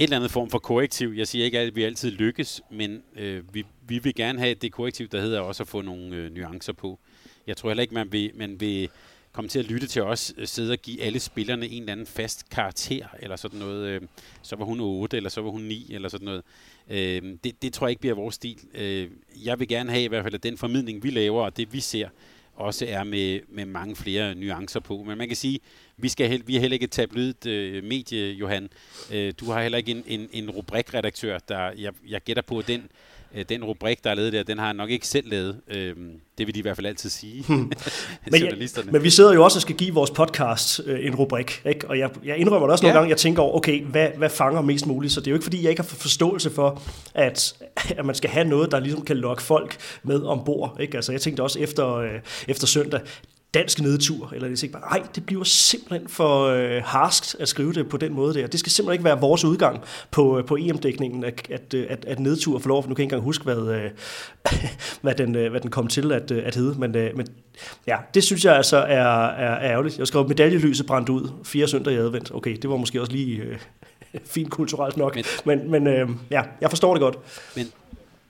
et eller andet form for korrektiv. Jeg siger ikke, at vi altid lykkes, men øh, vi, vi vil gerne have det korrektiv, der hedder også at få nogle øh, nuancer på. Jeg tror heller ikke, man vil, man vil komme til at lytte til os, øh, sidde og give alle spillerne en eller anden fast karakter, eller sådan noget. Øh, så var hun 8, eller så var hun 9, eller sådan noget. Øh, det, det tror jeg ikke bliver vores stil. Øh, jeg vil gerne have i hvert fald, at den formidling, vi laver, og det vi ser, også er med, med mange flere nuancer på. Men man kan sige, vi, skal, vi er heller ikke et tabloidt øh, medie, Johan. Øh, du har heller ikke en, en, en rubrikredaktør, der jeg, jeg gætter på, den øh, den rubrik, der er lavet der, den har jeg nok ikke selv lavet. Øh, det vil de i hvert fald altid sige, hmm. men, ja, men vi sidder jo også og skal give vores podcast øh, en rubrik, ikke? og jeg, jeg indrømmer det også nogle ja. gange, jeg tænker over, okay, hvad, hvad fanger mest muligt? Så det er jo ikke, fordi jeg ikke har forståelse for, at, at man skal have noget, der ligesom kan lokke folk med ombord. Ikke? Altså, jeg tænkte også efter, øh, efter søndag, dansk nedtur, eller det er ikke bare, nej, det bliver simpelthen for øh, harskt at skrive det på den måde der. Det skal simpelthen ikke være vores udgang på, øh, på EM-dækningen, at, at, øh, at, at nedtur for lov, for nu kan jeg ikke engang huske, hvad, øh, hvad, den, øh, hvad den kom til at, at hedde, men, øh, men ja, det synes jeg altså er, er ærgerligt. Jeg skrev medaljelyset brændt ud, fire søndag i advent. Okay, det var måske også lige øh, fint kulturelt nok, men, men, men øh, ja, jeg forstår det godt. Men,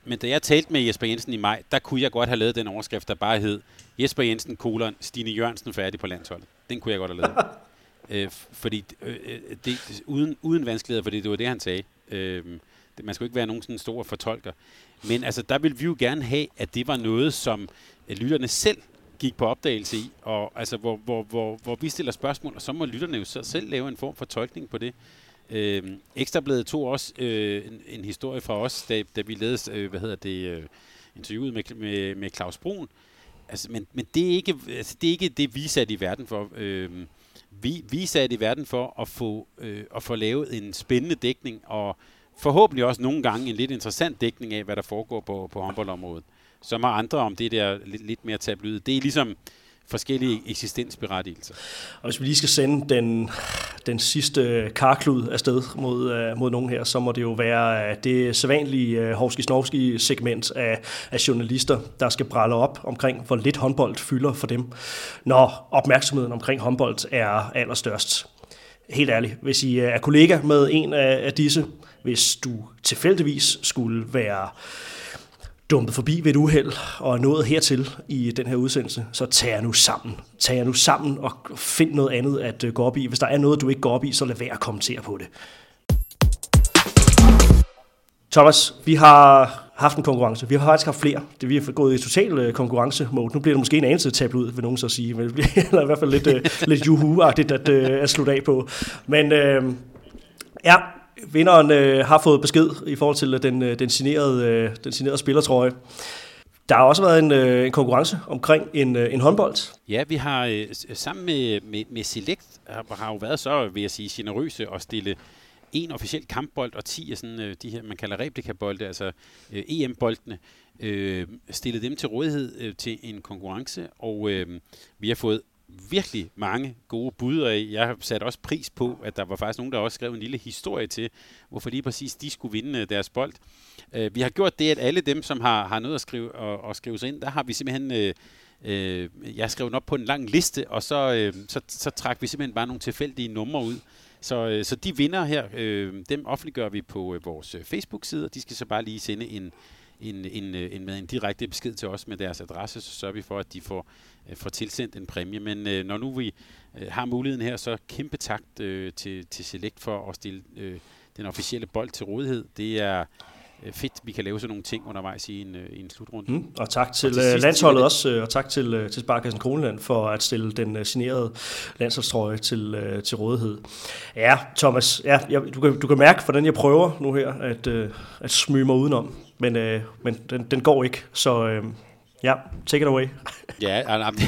men da jeg talte med Jesper Jensen i maj, der kunne jeg godt have lavet den overskrift, der bare hed Jesper Jensen, kolon, Stine Jørgensen færdig på landsholdet. Den kunne jeg godt have lavet. øh, fordi øh, øh, det, uden, uden vanskeligheder, fordi det var det, han sagde. Øh, det, man skulle ikke være nogen sådan stor fortolker. Men altså, der vil vi jo gerne have, at det var noget, som øh, lytterne selv gik på opdagelse i, og altså, hvor, hvor, hvor, hvor vi stiller spørgsmål, og så må lytterne jo selv lave en form for tolkning på det. Øh, Ekstrabladet tog også øh, en, en historie fra os, da, da vi ledte, øh, hvad hedder det, øh, interviewet med, med, med Claus Brun, Altså, men, men det, er ikke, altså, det er ikke det, vi er sat i verden for. Øh, vi, vi er sat i verden for at få, øh, at få lavet en spændende dækning, og forhåbentlig også nogle gange en lidt interessant dækning af, hvad der foregår på, på håndboldområdet. Som har andre om det der lidt, lidt mere tabloid. Det er ligesom forskellige eksistensberettigelser. Og hvis vi lige skal sende den, den sidste karklud afsted mod, øh, mod nogen her, så må det jo være øh, det sædvanlige øh, uh, hovski segment af, af journalister, der skal brælle op omkring, hvor lidt håndbold fylder for dem, når opmærksomheden omkring håndbold er allerstørst. Helt ærligt, hvis I er kollega med en af, af disse, hvis du tilfældigvis skulle være dumpet forbi ved et uheld og er nået hertil i den her udsendelse, så tag jer nu sammen. Tag jer nu sammen og find noget andet at øh, gå op i. Hvis der er noget, du ikke går op i, så lad være at kommentere på det. Thomas, vi har haft en konkurrence. Vi har faktisk haft flere. Det, vi har gået i total øh, konkurrence-mode. Nu bliver det måske en anelse tablet ud, vil nogen så sige. Men det bliver eller i hvert fald lidt, øh, lidt juhu-agtigt at, at slutte af på. Men øh, ja, vinderen øh, har fået besked i forhold til øh, den, øh, den, signerede, øh, den signerede spillertrøje. Der har også været en, øh, en konkurrence omkring en, øh, en håndbold. Ja, vi har øh, sammen med, med, med Select har, har jo været så, vil jeg sige, generøse at stille en officiel kampbold og 10 af sådan, øh, de her, man kalder replikabolde, altså øh, EM-boldene, øh, stillet dem til rådighed øh, til en konkurrence, og øh, vi har fået virkelig mange gode bud, og jeg har sat også pris på, at der var faktisk nogen, der også skrev en lille historie til, hvorfor lige præcis de skulle vinde øh, deres bold. Øh, vi har gjort det, at alle dem, som har, har noget at skrive, og, og skrive sig ind, der har vi simpelthen... Øh, øh, jeg har skrevet op på en lang liste, og så, øh, så, så trak vi simpelthen bare nogle tilfældige numre ud. Så, øh, så de vinder her, øh, dem offentliggør vi på øh, vores øh, Facebook-side, og de skal så bare lige sende en, en, en, en, med en direkte besked til os med deres adresse, så sørger vi for, at de får øh, får tilsendt en præmie. Men øh, når nu vi øh, har muligheden her, så kæmpe tak øh, til, til Select for at stille øh, den officielle bold til rådighed. Det er øh, fedt, vi kan lave sådan nogle ting undervejs i en, øh, i en slutrunde. Mm, og tak til, og til øh, landsholdet også, øh, og tak til, øh, til Sparkassen Kroneland for at stille den signerede landsholdstrøje til, til rådighed. Ja, Thomas, ja, jeg, du, kan, du kan mærke, hvordan jeg prøver nu her at, at smyge mig udenom, men, øh, men den, den går ikke, så... Øh, Ja, take it away. ja,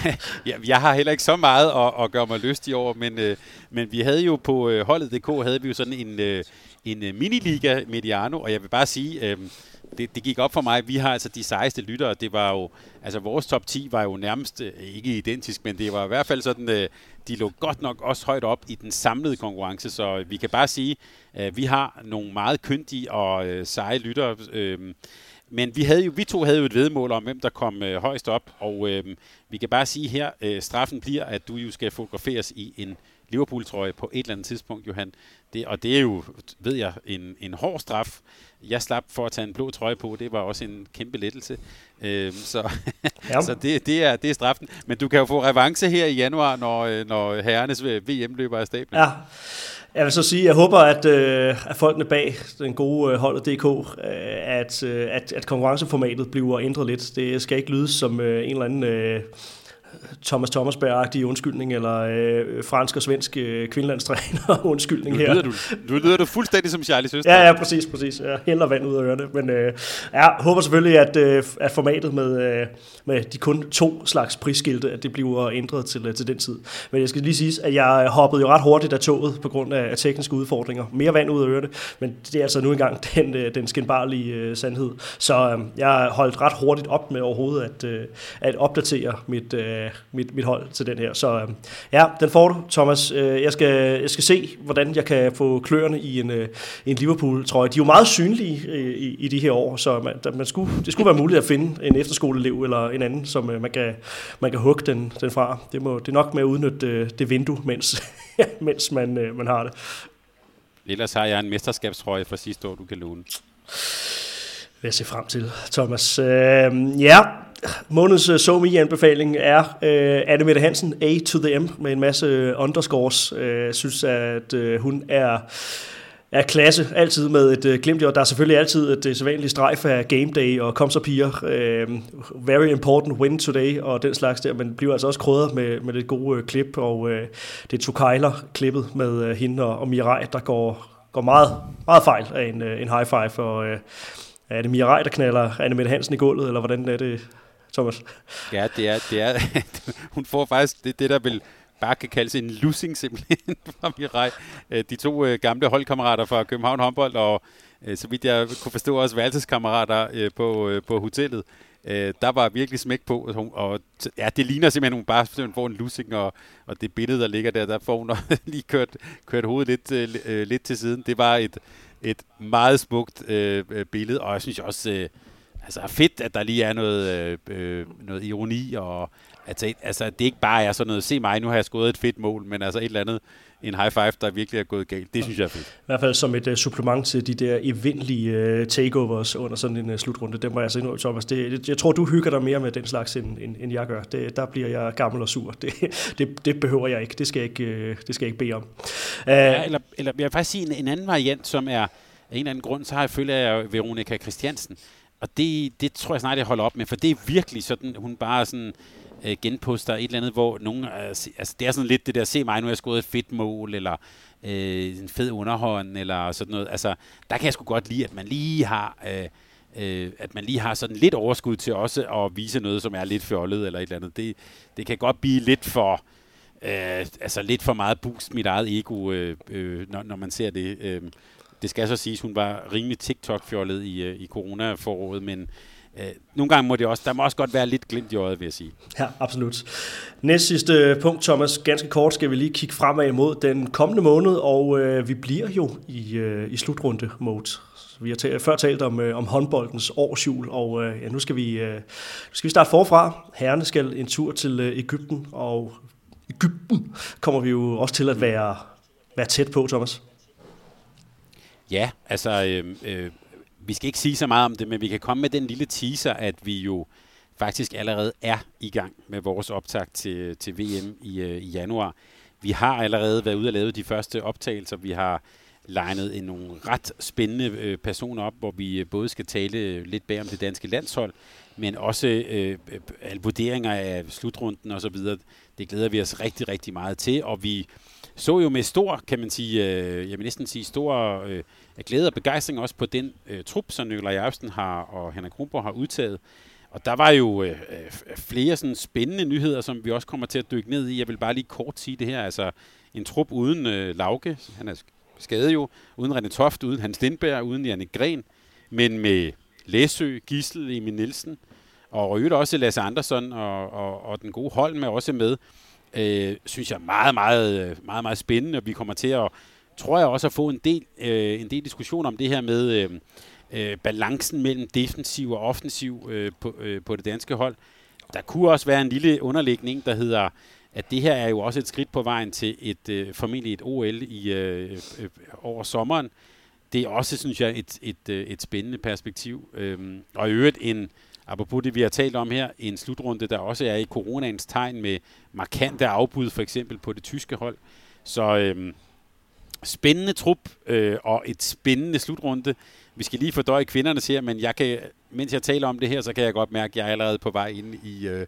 ja, jeg har heller ikke så meget at, at gøre mig lystig over, men, øh, men vi havde jo på øh, holdet.dk havde vi jo sådan en, øh, en øh, miniliga Mediano, og jeg vil bare sige, øh, det, det gik op for mig, vi har altså de sejeste lyttere, det var jo, altså vores top 10 var jo nærmest øh, ikke identisk, men det var i hvert fald sådan, øh, de lå godt nok også højt op i den samlede konkurrence, så øh, vi kan bare sige, at vi har nogle meget kyndige og seje lyttere, men vi, havde jo, vi to havde jo et vedmål om, hvem der kom øh, højst op, og øh, vi kan bare sige her, øh, straffen bliver, at du jo skal fotograferes i en Liverpool-trøje på et eller andet tidspunkt, Johan. Det, og det er jo, ved jeg, en, en hård straf. Jeg slap for at tage en blå trøje på, det var også en kæmpe lettelse. Øh, så ja. så det, det, er, det er straffen. Men du kan jo få revanche her i januar, når, øh, når herrenes VM løber af stablen. Ja. Jeg vil så sige, jeg håber, at, øh, at folkene bag den gode øh, holdet.dk, øh, at, øh, at, at konkurrenceformatet bliver ændret lidt. Det skal ikke lyde som øh, en eller anden... Øh, Thomas Thomasberg-agtig undskyldning, eller øh, fransk og svensk øh, kvindelandstræner undskyldning her. Nu lyder, du, nu lyder du fuldstændig som Charlie Søster. Ja, ja, præcis, præcis. Jeg hælder vand ud af ørerne. Men øh, jeg håber selvfølgelig, at, øh, at formatet med, øh, med de kun to slags prisskilte, at det bliver ændret til, øh, til den tid. Men jeg skal lige sige, at jeg hoppede jo ret hurtigt af toget på grund af, af tekniske udfordringer. Mere vand ud af ørerne, men det er altså nu engang den, øh, den skinbarlige øh, sandhed. Så øh, jeg holdt ret hurtigt op med overhovedet at, øh, at opdatere mit, øh, mit, mit hold til den her. Så øh, ja, den får du, Thomas. Øh, jeg, skal, jeg skal se, hvordan jeg kan få kløerne i en, øh, en Liverpool-trøje. De er jo meget synlige øh, i, i de her år, så man, der, man skulle, det skulle være muligt at finde en efterskoleelev eller en anden, som øh, man, kan, man kan hugge den, den fra. Det, må, det er nok med at udnytte øh, det vindue, mens, mens man, øh, man har det. Ellers har jeg en mesterskabstrøje fra sidste år, du kan låne vil jeg se frem til, Thomas. Øh, ja, månedens øh, uh, somi anbefaling er uh, Anne Mette Hansen, A to the M, med en masse øh, underscores. Jeg synes, at uh, hun er er klasse, altid med et øh, glimt i Der er selvfølgelig altid et øh, sædvanligt strejf af game day og kom så piger. øh, very important win today og den slags der, men bliver altså også krydret med, med det gode øh, klip, og øh, det er Tukajler klippet med øh, hende og, og Mirai, der går, går meget, meget fejl af en, øh, en high five, og øh, er det Mirai, der knaller Anne Mette Hansen i gulvet, eller hvordan er det, Thomas? Ja, det er, det er hun får faktisk det, det der vil bare kan kaldes en losing simpelthen fra Mirai. Øh, de to øh, gamle holdkammerater fra København håndbold, og øh, så vidt jeg kunne forstå også værelseskammerater på, på hotellet. Øh, der var virkelig smæk på, og, hun, og ja, det ligner simpelthen, at hun bare simpelthen får en lussing, og, og det billede, der ligger der, der får hun lige kørt, kørt hovedet lidt, øh, lidt til siden. Det var et, et meget smukt øh, billede, og jeg synes også, øh, altså fedt, at der lige er noget, øh, noget ironi, og at, altså, det ikke bare er sådan noget, se mig, nu har jeg skåret et fedt mål, men altså et eller andet, en high five, der virkelig er gået galt. Det synes jeg er fedt. I hvert fald som et uh, supplement til de der eventlige uh, takeovers under sådan en uh, slutrunde. Det må jeg sige, Thomas. Det, jeg tror, du hygger dig mere med den slags, end, end, end jeg gør. Det, der bliver jeg gammel og sur. Det, det, det behøver jeg ikke. Det skal jeg ikke, uh, det skal jeg ikke bede om. Uh, ja, eller, eller jeg vil faktisk sige en, en anden variant, som er af en eller anden grund, så har jeg følt af Veronika Christiansen. Og det, det tror jeg snart, jeg holder op med, for det er virkelig sådan, hun bare sådan øh, genposter et eller andet, hvor nogen, øh, altså det er sådan lidt det der, se mig, nu har jeg skåret et fedt mål, eller øh, en fed underhånd, eller sådan noget. Altså, der kan jeg sgu godt lide, at man lige har... Øh, øh, at man lige har sådan lidt overskud til også at vise noget, som er lidt fjollet eller et eller andet. Det, det kan godt blive lidt for, øh, altså lidt for meget boost mit eget ego, øh, øh, når, når man ser det. Øh, det skal så siges, hun var rimelig TikTok-fjollet i, øh, i corona-foråret, men øh, nogle gange må det også, der må også godt være lidt glimt i øjet, vil jeg sige. Ja, absolut. Næst sidste punkt, Thomas, ganske kort skal vi lige kigge fremad imod den kommende måned, og øh, vi bliver jo i, øh, i slutrunde-mode. Vi har talt, før talt om, øh, om håndboldens årsjul, og øh, ja, nu, skal vi, øh, nu skal vi starte forfra. Herrene skal en tur til øh, Ægypten, og Ægypten kommer vi jo også til at være, være tæt på, Thomas. Ja, altså øh, øh, vi skal ikke sige så meget om det, men vi kan komme med den lille teaser, at vi jo faktisk allerede er i gang med vores optag til, til VM i, øh, i januar. Vi har allerede været ude og lave de første optagelser. Vi har legnet en nogle ret spændende øh, personer op, hvor vi øh, både skal tale øh, lidt bag om det danske landshold, men også øh, øh, vurderinger af slutrunden osv. Det glæder vi os rigtig, rigtig meget til, og vi så jo med stor, kan man sige, øh, jeg vil næsten sige stor øh, glæde og begejstring også på den øh, trup, som Nikolaj Jørgensen har og Henrik Kronborg har udtaget. Og der var jo øh, øh, flere sådan spændende nyheder, som vi også kommer til at dykke ned i. Jeg vil bare lige kort sige det her. Altså en trup uden øh, Lauke, han er skadet jo, uden René Toft, uden Hans Lindberg, uden Janne Gren, men med Læsø, Gissel, Emil Nielsen, og øvrigt også Lasse Andersson og, og, og den gode hold med også med øh, synes jeg meget, meget, meget, meget spændende, og vi kommer til at, tror jeg også, at få en del, øh, en del diskussion om det her med øh, øh, balancen mellem defensiv og offensiv øh, på, øh, på det danske hold. Der kunne også være en lille underlægning, der hedder, at det her er jo også et skridt på vejen til et øh, formentlig et OL i øh, øh, over sommeren. Det er også, synes jeg, et, et, øh, et spændende perspektiv. Øh, og i øvrigt en, apropos det, vi har talt om her, en slutrunde, der også er i coronaens tegn med markante afbud, for eksempel på det tyske hold. Så øhm, spændende trup øh, og et spændende slutrunde. Vi skal lige fordøje kvinderne her, men jeg kan, mens jeg taler om det her, så kan jeg godt mærke, at jeg er allerede på vej ind i, øh,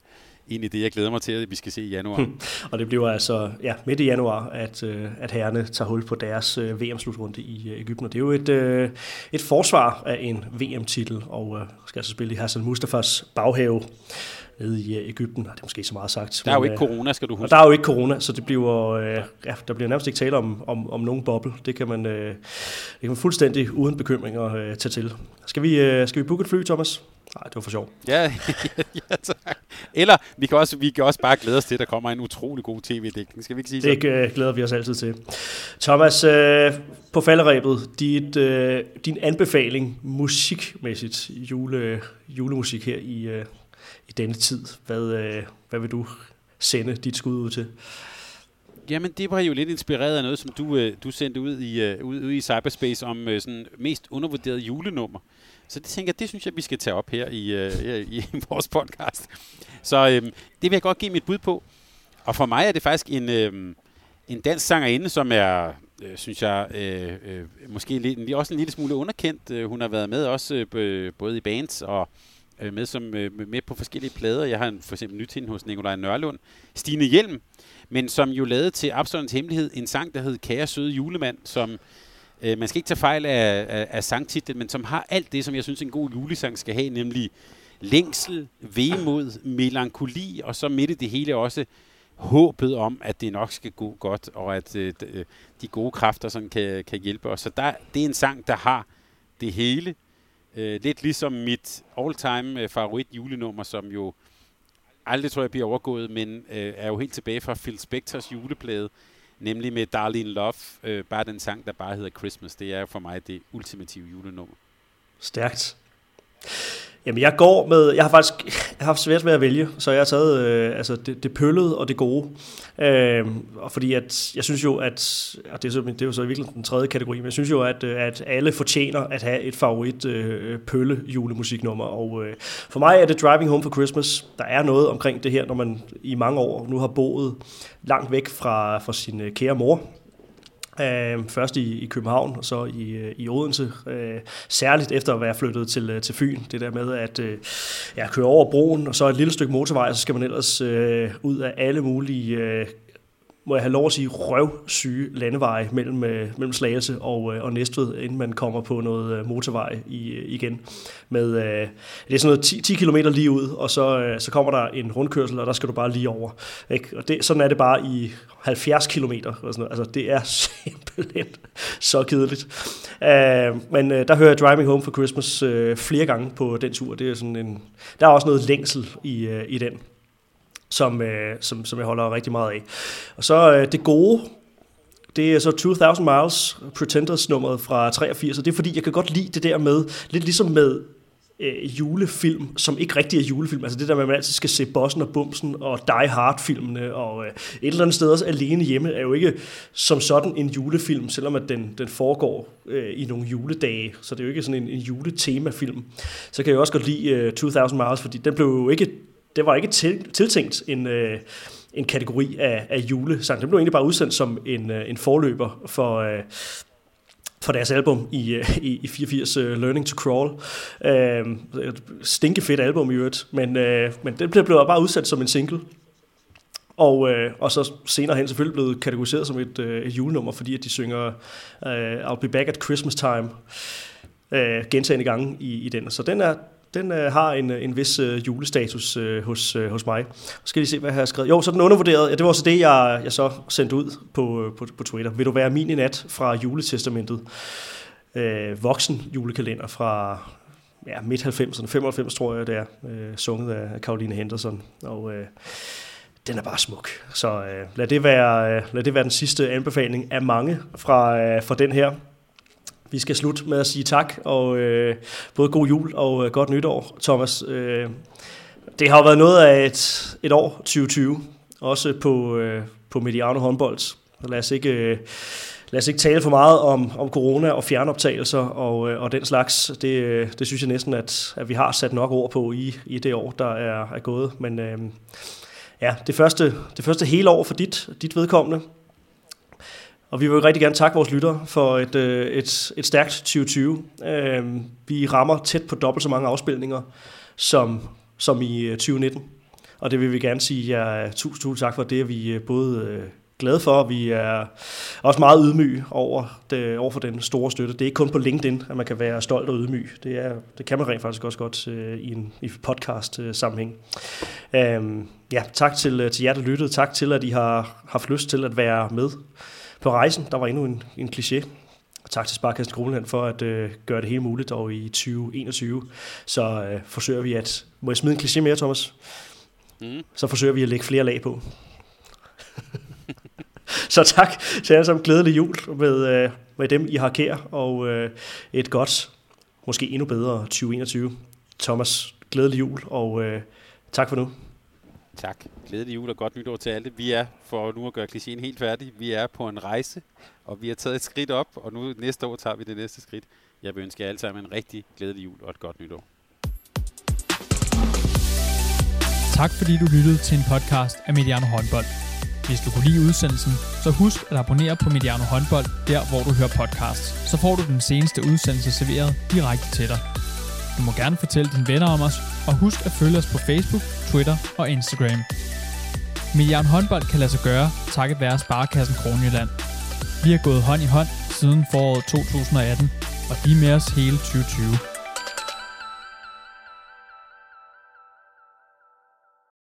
ind i det, jeg glæder mig til, at vi skal se i januar. Hmm. og det bliver altså ja, midt i januar, at, øh, at herrene tager hul på deres øh, VM-slutrunde i øh, Ægypten. Og det er jo et, øh, et forsvar af en VM-titel, og øh, skal altså spille i Hassan Mustafas baghave nede i øh, Ægypten. Det er måske så meget sagt. Der er jo ikke øh, corona, skal du huske. der er jo ikke corona, så det bliver, øh, ja, der bliver nærmest ikke tale om, om, om nogen boble. Det kan man, øh, det kan man fuldstændig uden bekymringer øh, tage til. Skal vi, øh, skal vi booke et fly, Thomas? Nej, det var for sjov. Ja, ja tak. Eller vi kan, også, vi kan også bare glæde os til, at der kommer en utrolig god tv-dækning. Skal vi ikke sige det? Det øh, glæder vi os altid til. Thomas, øh, på falderæbet, dit, øh, din anbefaling musikmæssigt, jule, julemusik her i, øh, i denne tid. Hvad, øh, hvad vil du sende dit skud ud til? Jamen, det var jo lidt inspireret af noget, som du, øh, du sendte ud i, øh, ud, ud i cyberspace om øh, sådan mest undervurderet julenummer. Så det tænker jeg, det synes jeg, vi skal tage op her i, øh, i, i vores podcast. Så øh, det vil jeg godt give mit bud på. Og for mig er det faktisk en, øh, en dansk sangerinde, som er, øh, synes jeg, øh, øh, måske lidt, også en lille smule underkendt. Øh, hun har været med også øh, både i bands og øh, med, som, øh, med på forskellige plader. Jeg har en, for eksempel nyt hende hos Nikolaj Nørlund. Stine Hjelm, men som jo lavede til Absalons Hemmelighed en sang, der hed Kære Søde Julemand, som øh, man skal ikke tage fejl af, af, af sangtitlen, men som har alt det, som jeg synes en god julesang skal have, nemlig længsel, vemod, melankoli, og så midt i det hele også håbet om, at det nok skal gå godt, og at øh, øh de gode kræfter sådan kan, kan hjælpe os. Så der, det er en sang, der har det hele, Øh, lidt ligesom mit all-time øh, favorit julenummer, som jo aldrig tror jeg bliver overgået, men øh, er jo helt tilbage fra Phil Spectors juleplade, nemlig med Darlene Love, øh, bare den sang, der bare hedder Christmas. Det er for mig det ultimative julenummer. Stærkt. Jamen, jeg går med... Jeg har faktisk jeg har haft svært ved at vælge, så jeg har taget øh, altså det, det pøllede og det gode. Øh, og fordi at, jeg synes jo, at... Og det, er så, det er jo så virkeligheden den tredje kategori, men jeg synes jo, at, øh, at alle fortjener at have et favorit øh, pølle julemusiknummer. Og øh, for mig er det Driving Home for Christmas. Der er noget omkring det her, når man i mange år nu har boet langt væk fra, fra sin øh, kære mor Øh, først i, i København, og så i, øh, i Odense. Øh, særligt efter at være flyttet til, øh, til Fyn. Det der med at uh, ja, køre over broen, og så et lille stykke motorvej, så skal man ellers ud af alle mulige må jeg have lov at sige, røvsyge landeveje mellem, øh, mellem Slagelse og, øh, og Næstved, inden man kommer på noget øh, motorvej i, igen. Med, det er sådan noget 10, 10 km lige ud, og så, så kommer der en rundkørsel, og der skal du bare lige over. Ikke? Og det, sådan er det bare i 70 km. Og sådan noget. Altså, det er simpelthen så kedeligt. Uh, men uh, der hører jeg Driving Home for Christmas uh, flere gange på den tur. Det er sådan en, der er også noget længsel i, uh, i den som, øh, som, som jeg holder rigtig meget af. Og så øh, det gode, det er så 2000 Miles, Pretenders nummeret fra 83, og det er fordi, jeg kan godt lide det der med, lidt ligesom med øh, julefilm, som ikke rigtig er julefilm. Altså det der med, at man altid skal se Bossen og Bumsen og Die Hard-filmene, og øh, et eller andet sted også alene hjemme, er jo ikke som sådan en julefilm, selvom at den, den foregår øh, i nogle juledage, så det er jo ikke sådan en, en juletemafilm. Så kan jeg også godt lide øh, 2000 Miles, fordi den blev jo ikke det var ikke til, tiltænkt en, øh, en kategori af, af julesang. Det blev egentlig bare udsendt som en, øh, en forløber for, øh, for deres album i, øh, i, i 84, uh, øh, Learning to Crawl. Øh, uh, stinkefedt album i øvrigt, men, uh, men det blev bare udsendt som en single. Og, uh, og så senere hen selvfølgelig blevet kategoriseret som et, uh, et julenummer, fordi at de synger uh, I'll be back at Christmas time uh, gentagende gange i, i den. Så den er, den øh, har en, øh, en vis øh, julestatus øh, hos, øh, hos mig. Så skal lige se, hvad jeg har skrevet. Jo, så den undervurderet. Ja, det var så det, jeg, jeg så sendte ud på, øh, på, på Twitter. Vil du være min i nat fra juletestamentet? Øh, voksen julekalender fra ja, midt-90'erne, 95 tror jeg det er, øh, sunget af Caroline Henderson. Og øh, den er bare smuk. Så øh, lad, det være, øh, lad det være den sidste anbefaling af mange fra, øh, fra den her vi skal slutte med at sige tak, og øh, både god jul og øh, godt nytår, Thomas. Øh, det har jo været noget af et, et år, 2020, også på, øh, på Mediano håndbold. Lad os ikke... Øh, lad os ikke tale for meget om, om corona og fjernoptagelser og, øh, og den slags. Det, øh, det synes jeg næsten, at, at vi har sat nok ord på i, i det år, der er, er gået. Men øh, ja, det første, det første hele år for dit, dit vedkommende, og vi vil rigtig gerne takke vores lyttere for et, øh, et, et stærkt 2020. Øhm, vi rammer tæt på dobbelt så mange afspilninger som, som i øh, 2019. Og det vil vi gerne sige jer tusind, tusind tak for. Det er vi øh, både glade for, og vi er også meget ydmyge over, det, over for den store støtte. Det er ikke kun på LinkedIn, at man kan være stolt og ydmyg. Det, er, det kan man rent faktisk også godt i en i podcast-sammenhæng. Uh, øhm, ja, tak til, til jer, der lyttede. Tak til, at I har haft lyst til at være med på rejsen. Der var endnu en, en kliché. Og tak til Sparkassen Kroneland for at øh, gøre det hele muligt og i 2021. Så øh, forsøger vi at... Må jeg smide en kliché mere, Thomas? Mm. Så forsøger vi at lægge flere lag på. så tak til alle sammen. Glædelig jul med, øh, med dem, I har kær. Og øh, et godt, måske endnu bedre 2021. Thomas, glædelig jul, og øh, tak for nu. Tak. Glædelig jul og godt nytår til alle. Vi er, for nu at gøre klichéen helt færdig, vi er på en rejse, og vi har taget et skridt op, og nu næste år tager vi det næste skridt. Jeg vil ønske jer alle sammen en rigtig glædelig jul og et godt nytår. Tak fordi du lyttede til en podcast af Mediano Håndbold. Hvis du kunne lide udsendelsen, så husk at abonnere på Mediano Håndbold, der hvor du hører podcasts. Så får du den seneste udsendelse serveret direkte til dig. Du må gerne fortælle dine venner om os, og husk at følge os på Facebook, Twitter og Instagram. Milliard håndbold kan lade sig gøre, takket være Sparkassen Kronjylland. Vi har gået hånd i hånd siden foråret 2018, og de er med os hele 2020.